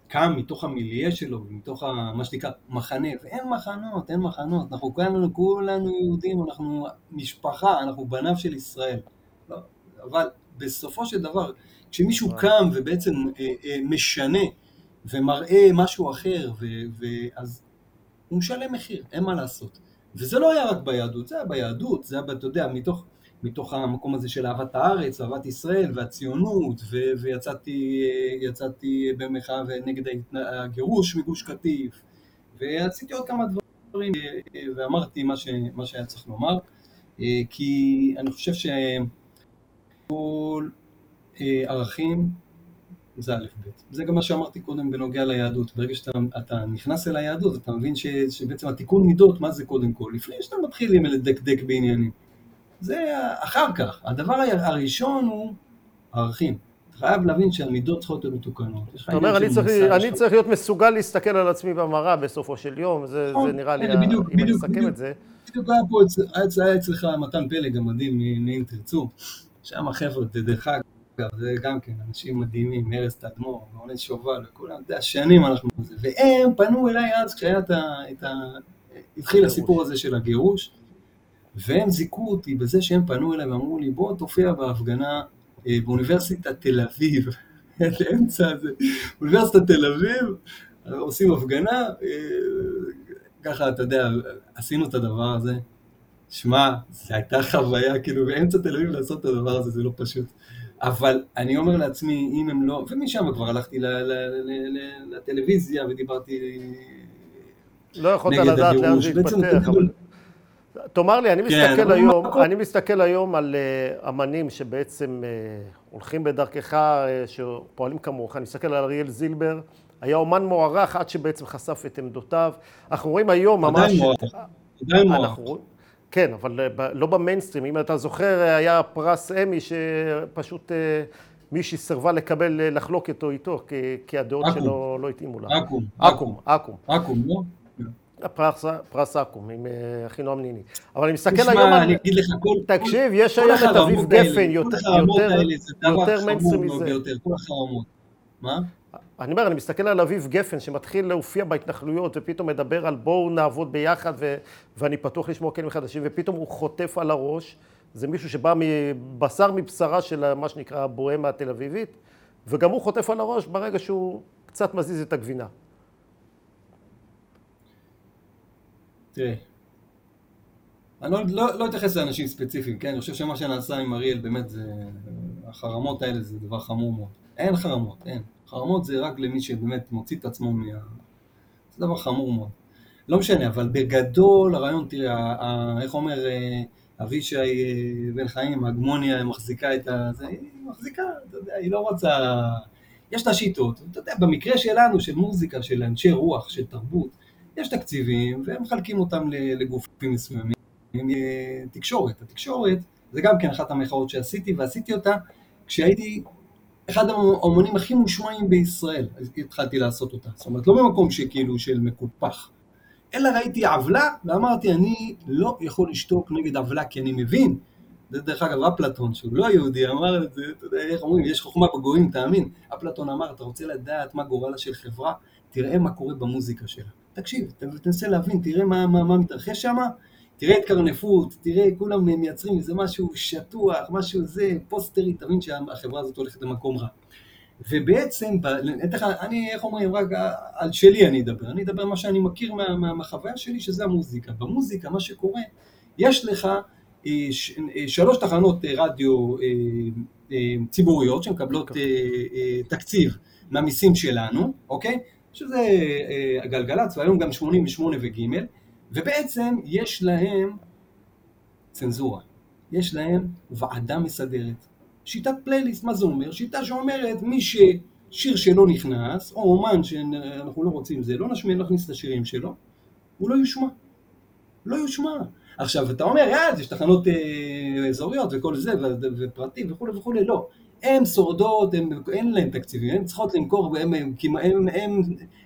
קם מתוך המיליה שלו, מתוך ה, מה שנקרא מחנה, ואין מחנות, אין מחנות, אנחנו כולנו, כולנו יהודים, אנחנו משפחה, אנחנו בניו של ישראל. לא, אבל בסופו של דבר, כשמישהו קם ובעצם אה, אה, משנה ומראה משהו אחר, ואז הוא משלם מחיר, אין מה לעשות. וזה לא היה רק ביהדות, זה היה ביהדות, זה היה, אתה יודע, מתוך, מתוך המקום הזה של אהבת הארץ, אהבת ישראל והציונות, ו- ויצאתי במחאה נגד הגירוש מגוש קטיף, ועשיתי עוד כמה דברים, ואמרתי מה, ש- מה שהיה צריך לומר, כי אני חושב שכל ערכים זה א' ב'. זה גם מה שאמרתי קודם בנוגע ליהדות. ברגע שאתה נכנס אל היהדות, אתה מבין ש, שבעצם התיקון מידות, מה זה קודם כל? לפני שאתה מתחיל עם לדקדק בעניינים. זה אחר כך. הדבר הראשון הוא ערכים. אתה חייב להבין שהמידות צריכות להיות מתוקנות. זאת אומרת, אני, צריך, אני צריך להיות מסוגל להסתכל על עצמי במראה בסופו של יום, זה, זה נכון, נראה לי, בדיוק, אם בדיוק, אני אסכם את זה. בדיוק היה פה, היה אצלך מתן פלג המדהים מאם תרצו, שם החבר'ה, דרך אגב. אגב, זה גם כן אנשים מדהימים, ארז תדמור, מעונן שובל וכולם, אתה יודע, שנים אנחנו בזה. והם פנו אליי אז כשהיה את ה... את ה... התחיל הסיפור הזה של הגירוש, והם זיכו אותי בזה שהם פנו אליי ואמרו לי, בוא תופיע בהפגנה באוניברסיטת תל אביב, [laughs] לאמצע הזה, אוניברסיטת תל אביב, עושים הפגנה, ככה, אתה יודע, עשינו את הדבר הזה. שמע, זו הייתה חוויה, כאילו, באמצע תל אביב לעשות את הדבר הזה, זה לא פשוט. אבל אני אומר לעצמי, אם הם לא, ומשם כבר הלכתי לטלוויזיה ודיברתי לא יכולת לדעת לאן זה יתפתח, אבל... תאמר לי, אני כן, מסתכל היום, אני מסתכל היום על אמנים שבעצם הולכים בדרכך, שפועלים כמוך, אני מסתכל על אריאל זילבר, היה אומן מוערך עד שבעצם חשף את עמדותיו. אנחנו רואים היום ממש... עדיין מוערך, עדיין מוערך. כן, אבל לא במיינסטרים. אם אתה זוכר, היה פרס אמי שפשוט מישהי סירבה לקבל, לחלוק איתו איתו, כי הדעות שלו לא התאימו לה. אקו"ם. אקו"ם, אקו"ם. אקו"ם, לא? פרס אקו"ם, עם אחינועם ניני. אבל אני מסתכל היום על... אני אגיד לך, כל... תקשיב, יש היום את אביב גפן, יותר מיינסטרים מזה. כל החרמות. מה? אני אומר, אני מסתכל על אביב גפן שמתחיל להופיע בהתנחלויות ופתאום מדבר על בואו נעבוד ביחד ו- ואני פתוח לשמוע כלים חדשים ופתאום הוא חוטף על הראש. זה מישהו שבא מבשר מבשרה של מה שנקרא הבוהמה התל אביבית וגם הוא חוטף על הראש ברגע שהוא קצת מזיז את הגבינה. תראה, אני לא, לא, לא אתייחס לאנשים ספציפיים, כן? אני חושב שמה שנעשה עם אריאל באמת זה... החרמות האלה זה דבר חמור מאוד. אין חרמות, אין. חרמות זה רק למי שבאמת מוציא את עצמו מה... זה דבר חמור מאוד. לא משנה, אבל בגדול הרעיון, תראה, איך אומר אבישי אה, בן חיים, הגמוניה, מחזיקה את ה... זה, היא מחזיקה, אתה יודע, היא לא רוצה... יש לה שיטות. אתה יודע, במקרה שלנו, של מוזיקה, של אנשי רוח, של תרבות, יש תקציבים, והם מחלקים אותם לגופים מסוימים. תקשורת. התקשורת, זה גם כן אחת המחאות שעשיתי, ועשיתי אותה כשהייתי אחד האומנים הכי מושמעים בישראל, התחלתי לעשות אותה. זאת אומרת, לא במקום שכאילו של מקופח, אלא ראיתי עוולה, ואמרתי, אני לא יכול לשתוק נגד עוולה, כי אני מבין. זה דרך אגב אפלטון, שהוא לא יהודי, אמר את זה, אתה יודע, איך אומרים, יש חוכמה בגויים, תאמין. אפלטון אמר, אתה רוצה לדעת מה גורלה של חברה? תראה מה קורה במוזיקה שלה. תקשיב, תנסה להבין, תראה מה, מה, מה מתרחש שם, תראה התקרנפות, תראה, כולם מייצרים איזה משהו שטוח, משהו זה, פוסטרי, תבין שהחברה הזאת הולכת למקום רע. ובעצם, אני, איך אומרים, רק על שלי אני אדבר, אני אדבר מה שאני מכיר מה, מה, מהחוויה שלי, שזה המוזיקה. במוזיקה, מה שקורה, יש לך אה, אה, שלוש תחנות אה, רדיו ציבוריות שמקבלות תקציב מהמיסים שלנו, אוקיי? שזה הגלגלצ, והיום גם 88 וג', ובעצם יש להם צנזורה, יש להם ועדה מסדרת. שיטת פלייליסט, מה זה אומר? שיטה שאומרת מי ששיר שלו נכנס, או אומן שאנחנו לא רוצים זה, לא נשמיע להכניס את השירים שלו, הוא לא יושמע. לא יושמע. עכשיו, אתה אומר, יאללה, יש תחנות אה, אזוריות וכל זה, ופרטי וכולי וכולי, לא. הן שורדות, הם, אין להן תקציבים, הן צריכות למכור, הן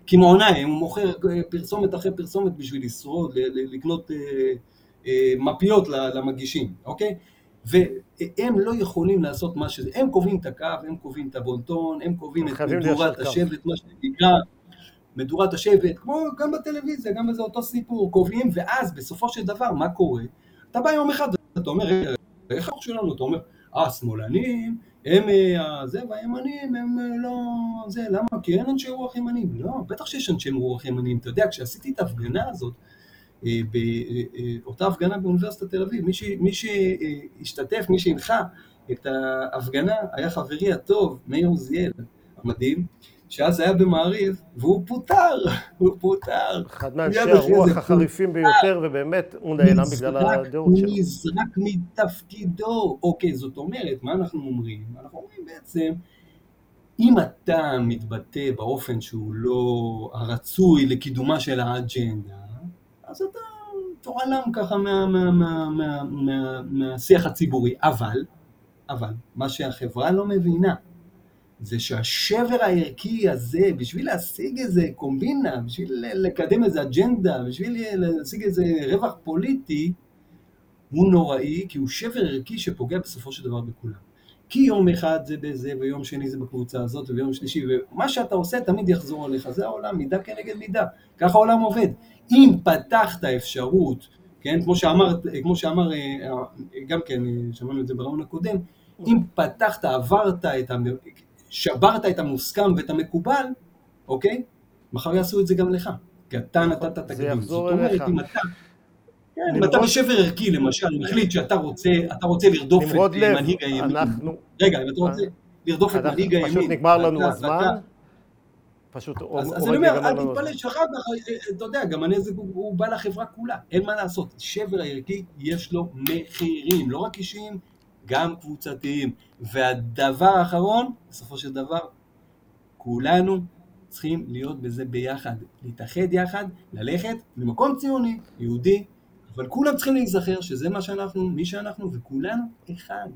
קמעונאי, הם מוכר פרסומת אחרי פרסומת בשביל לשרוד, לקנות אה, אה, מפיות למגישים, אוקיי? והם לא יכולים לעשות מה שזה, הם קובעים את הקו, הם קובעים את הבונטון, הם קובעים את מדורת השבט, מה שנקרא, מדורת השבט, כמו גם בטלוויזיה, גם בזה אותו סיפור, קובעים, ואז בסופו של דבר, מה קורה? אתה בא יום אחד ואתה אומר, איך החוק שלנו? אתה אומר, אה, שמאלנים, הם אה, זה, והימנים הם אה, לא... זה, למה? כי אין אנשי רוח ימנים. לא, בטח שיש אנשי רוח ימנים. אתה יודע, כשעשיתי את ההפגנה הזאת, אה, באותה הפגנה באוניברסיטת תל אביב, מי שהשתתף, מי שהנחה את ההפגנה היה חברי הטוב, מאיר עוזיאל, המדהים, שאז היה במעריב, והוא פוטר, [laughs] הוא פוטר. אחד מאנשי הרוח החריפים ביותר, ובאמת הוא נעלם בגלל הדעות שלו. הוא נזרק מתפקידו. אוקיי, זאת אומרת, מה אנחנו אומרים? אנחנו אומרים בעצם, אם אתה מתבטא באופן שהוא לא הרצוי לקידומה של האג'נדה, אז אתה תועלם ככה מה, מה, מה, מה, מה, מהשיח הציבורי. אבל, אבל, מה שהחברה לא מבינה, זה שהשבר הערכי הזה, בשביל להשיג איזה קומבינה, בשביל לקדם איזה אג'נדה, בשביל להשיג איזה רווח פוליטי, הוא נוראי, כי הוא שבר ערכי שפוגע בסופו של דבר בכולם. כי יום אחד זה בזה, ויום שני זה בקבוצה הזאת, וביום שלישי, ומה שאתה עושה תמיד יחזור עליך, זה העולם, מידה כנגד מידה, ככה העולם עובד. אם פתחת אפשרות, כן, כמו שאמר, כמו שאמר, אה, גם כן, שמענו את זה ברעיון הקודם, אם פתחת, עברת את, שברת את המוסכם ואת המקובל, אוקיי? מחר יעשו את זה גם לך, כי אתה נתת את הקדימות. זאת אומרת, אם אתה... כן, אם אתה בשבר ערכי, למשל, מחליט שאתה רוצה, אתה רוצה לרדוף את מנהיג הימין. רגע, אם אתה רוצה לרדוף את מנהיג הימין. פשוט נגמר לנו הזמן. פשוט אז, אז אני אומר, אל תתפלא שאחר כך, אה, אה, אתה יודע, גם הנזק הוא, הוא בא לחברה כולה, אין מה לעשות. שבר הערכי יש לו מחירים, לא רק אישיים, גם קבוצתיים. והדבר האחרון, בסופו של דבר, כולנו צריכים להיות בזה ביחד, להתאחד יחד, ללכת למקום ציוני, יהודי, אבל כולם צריכים להיזכר שזה מה שאנחנו, מי שאנחנו, וכולנו אחד.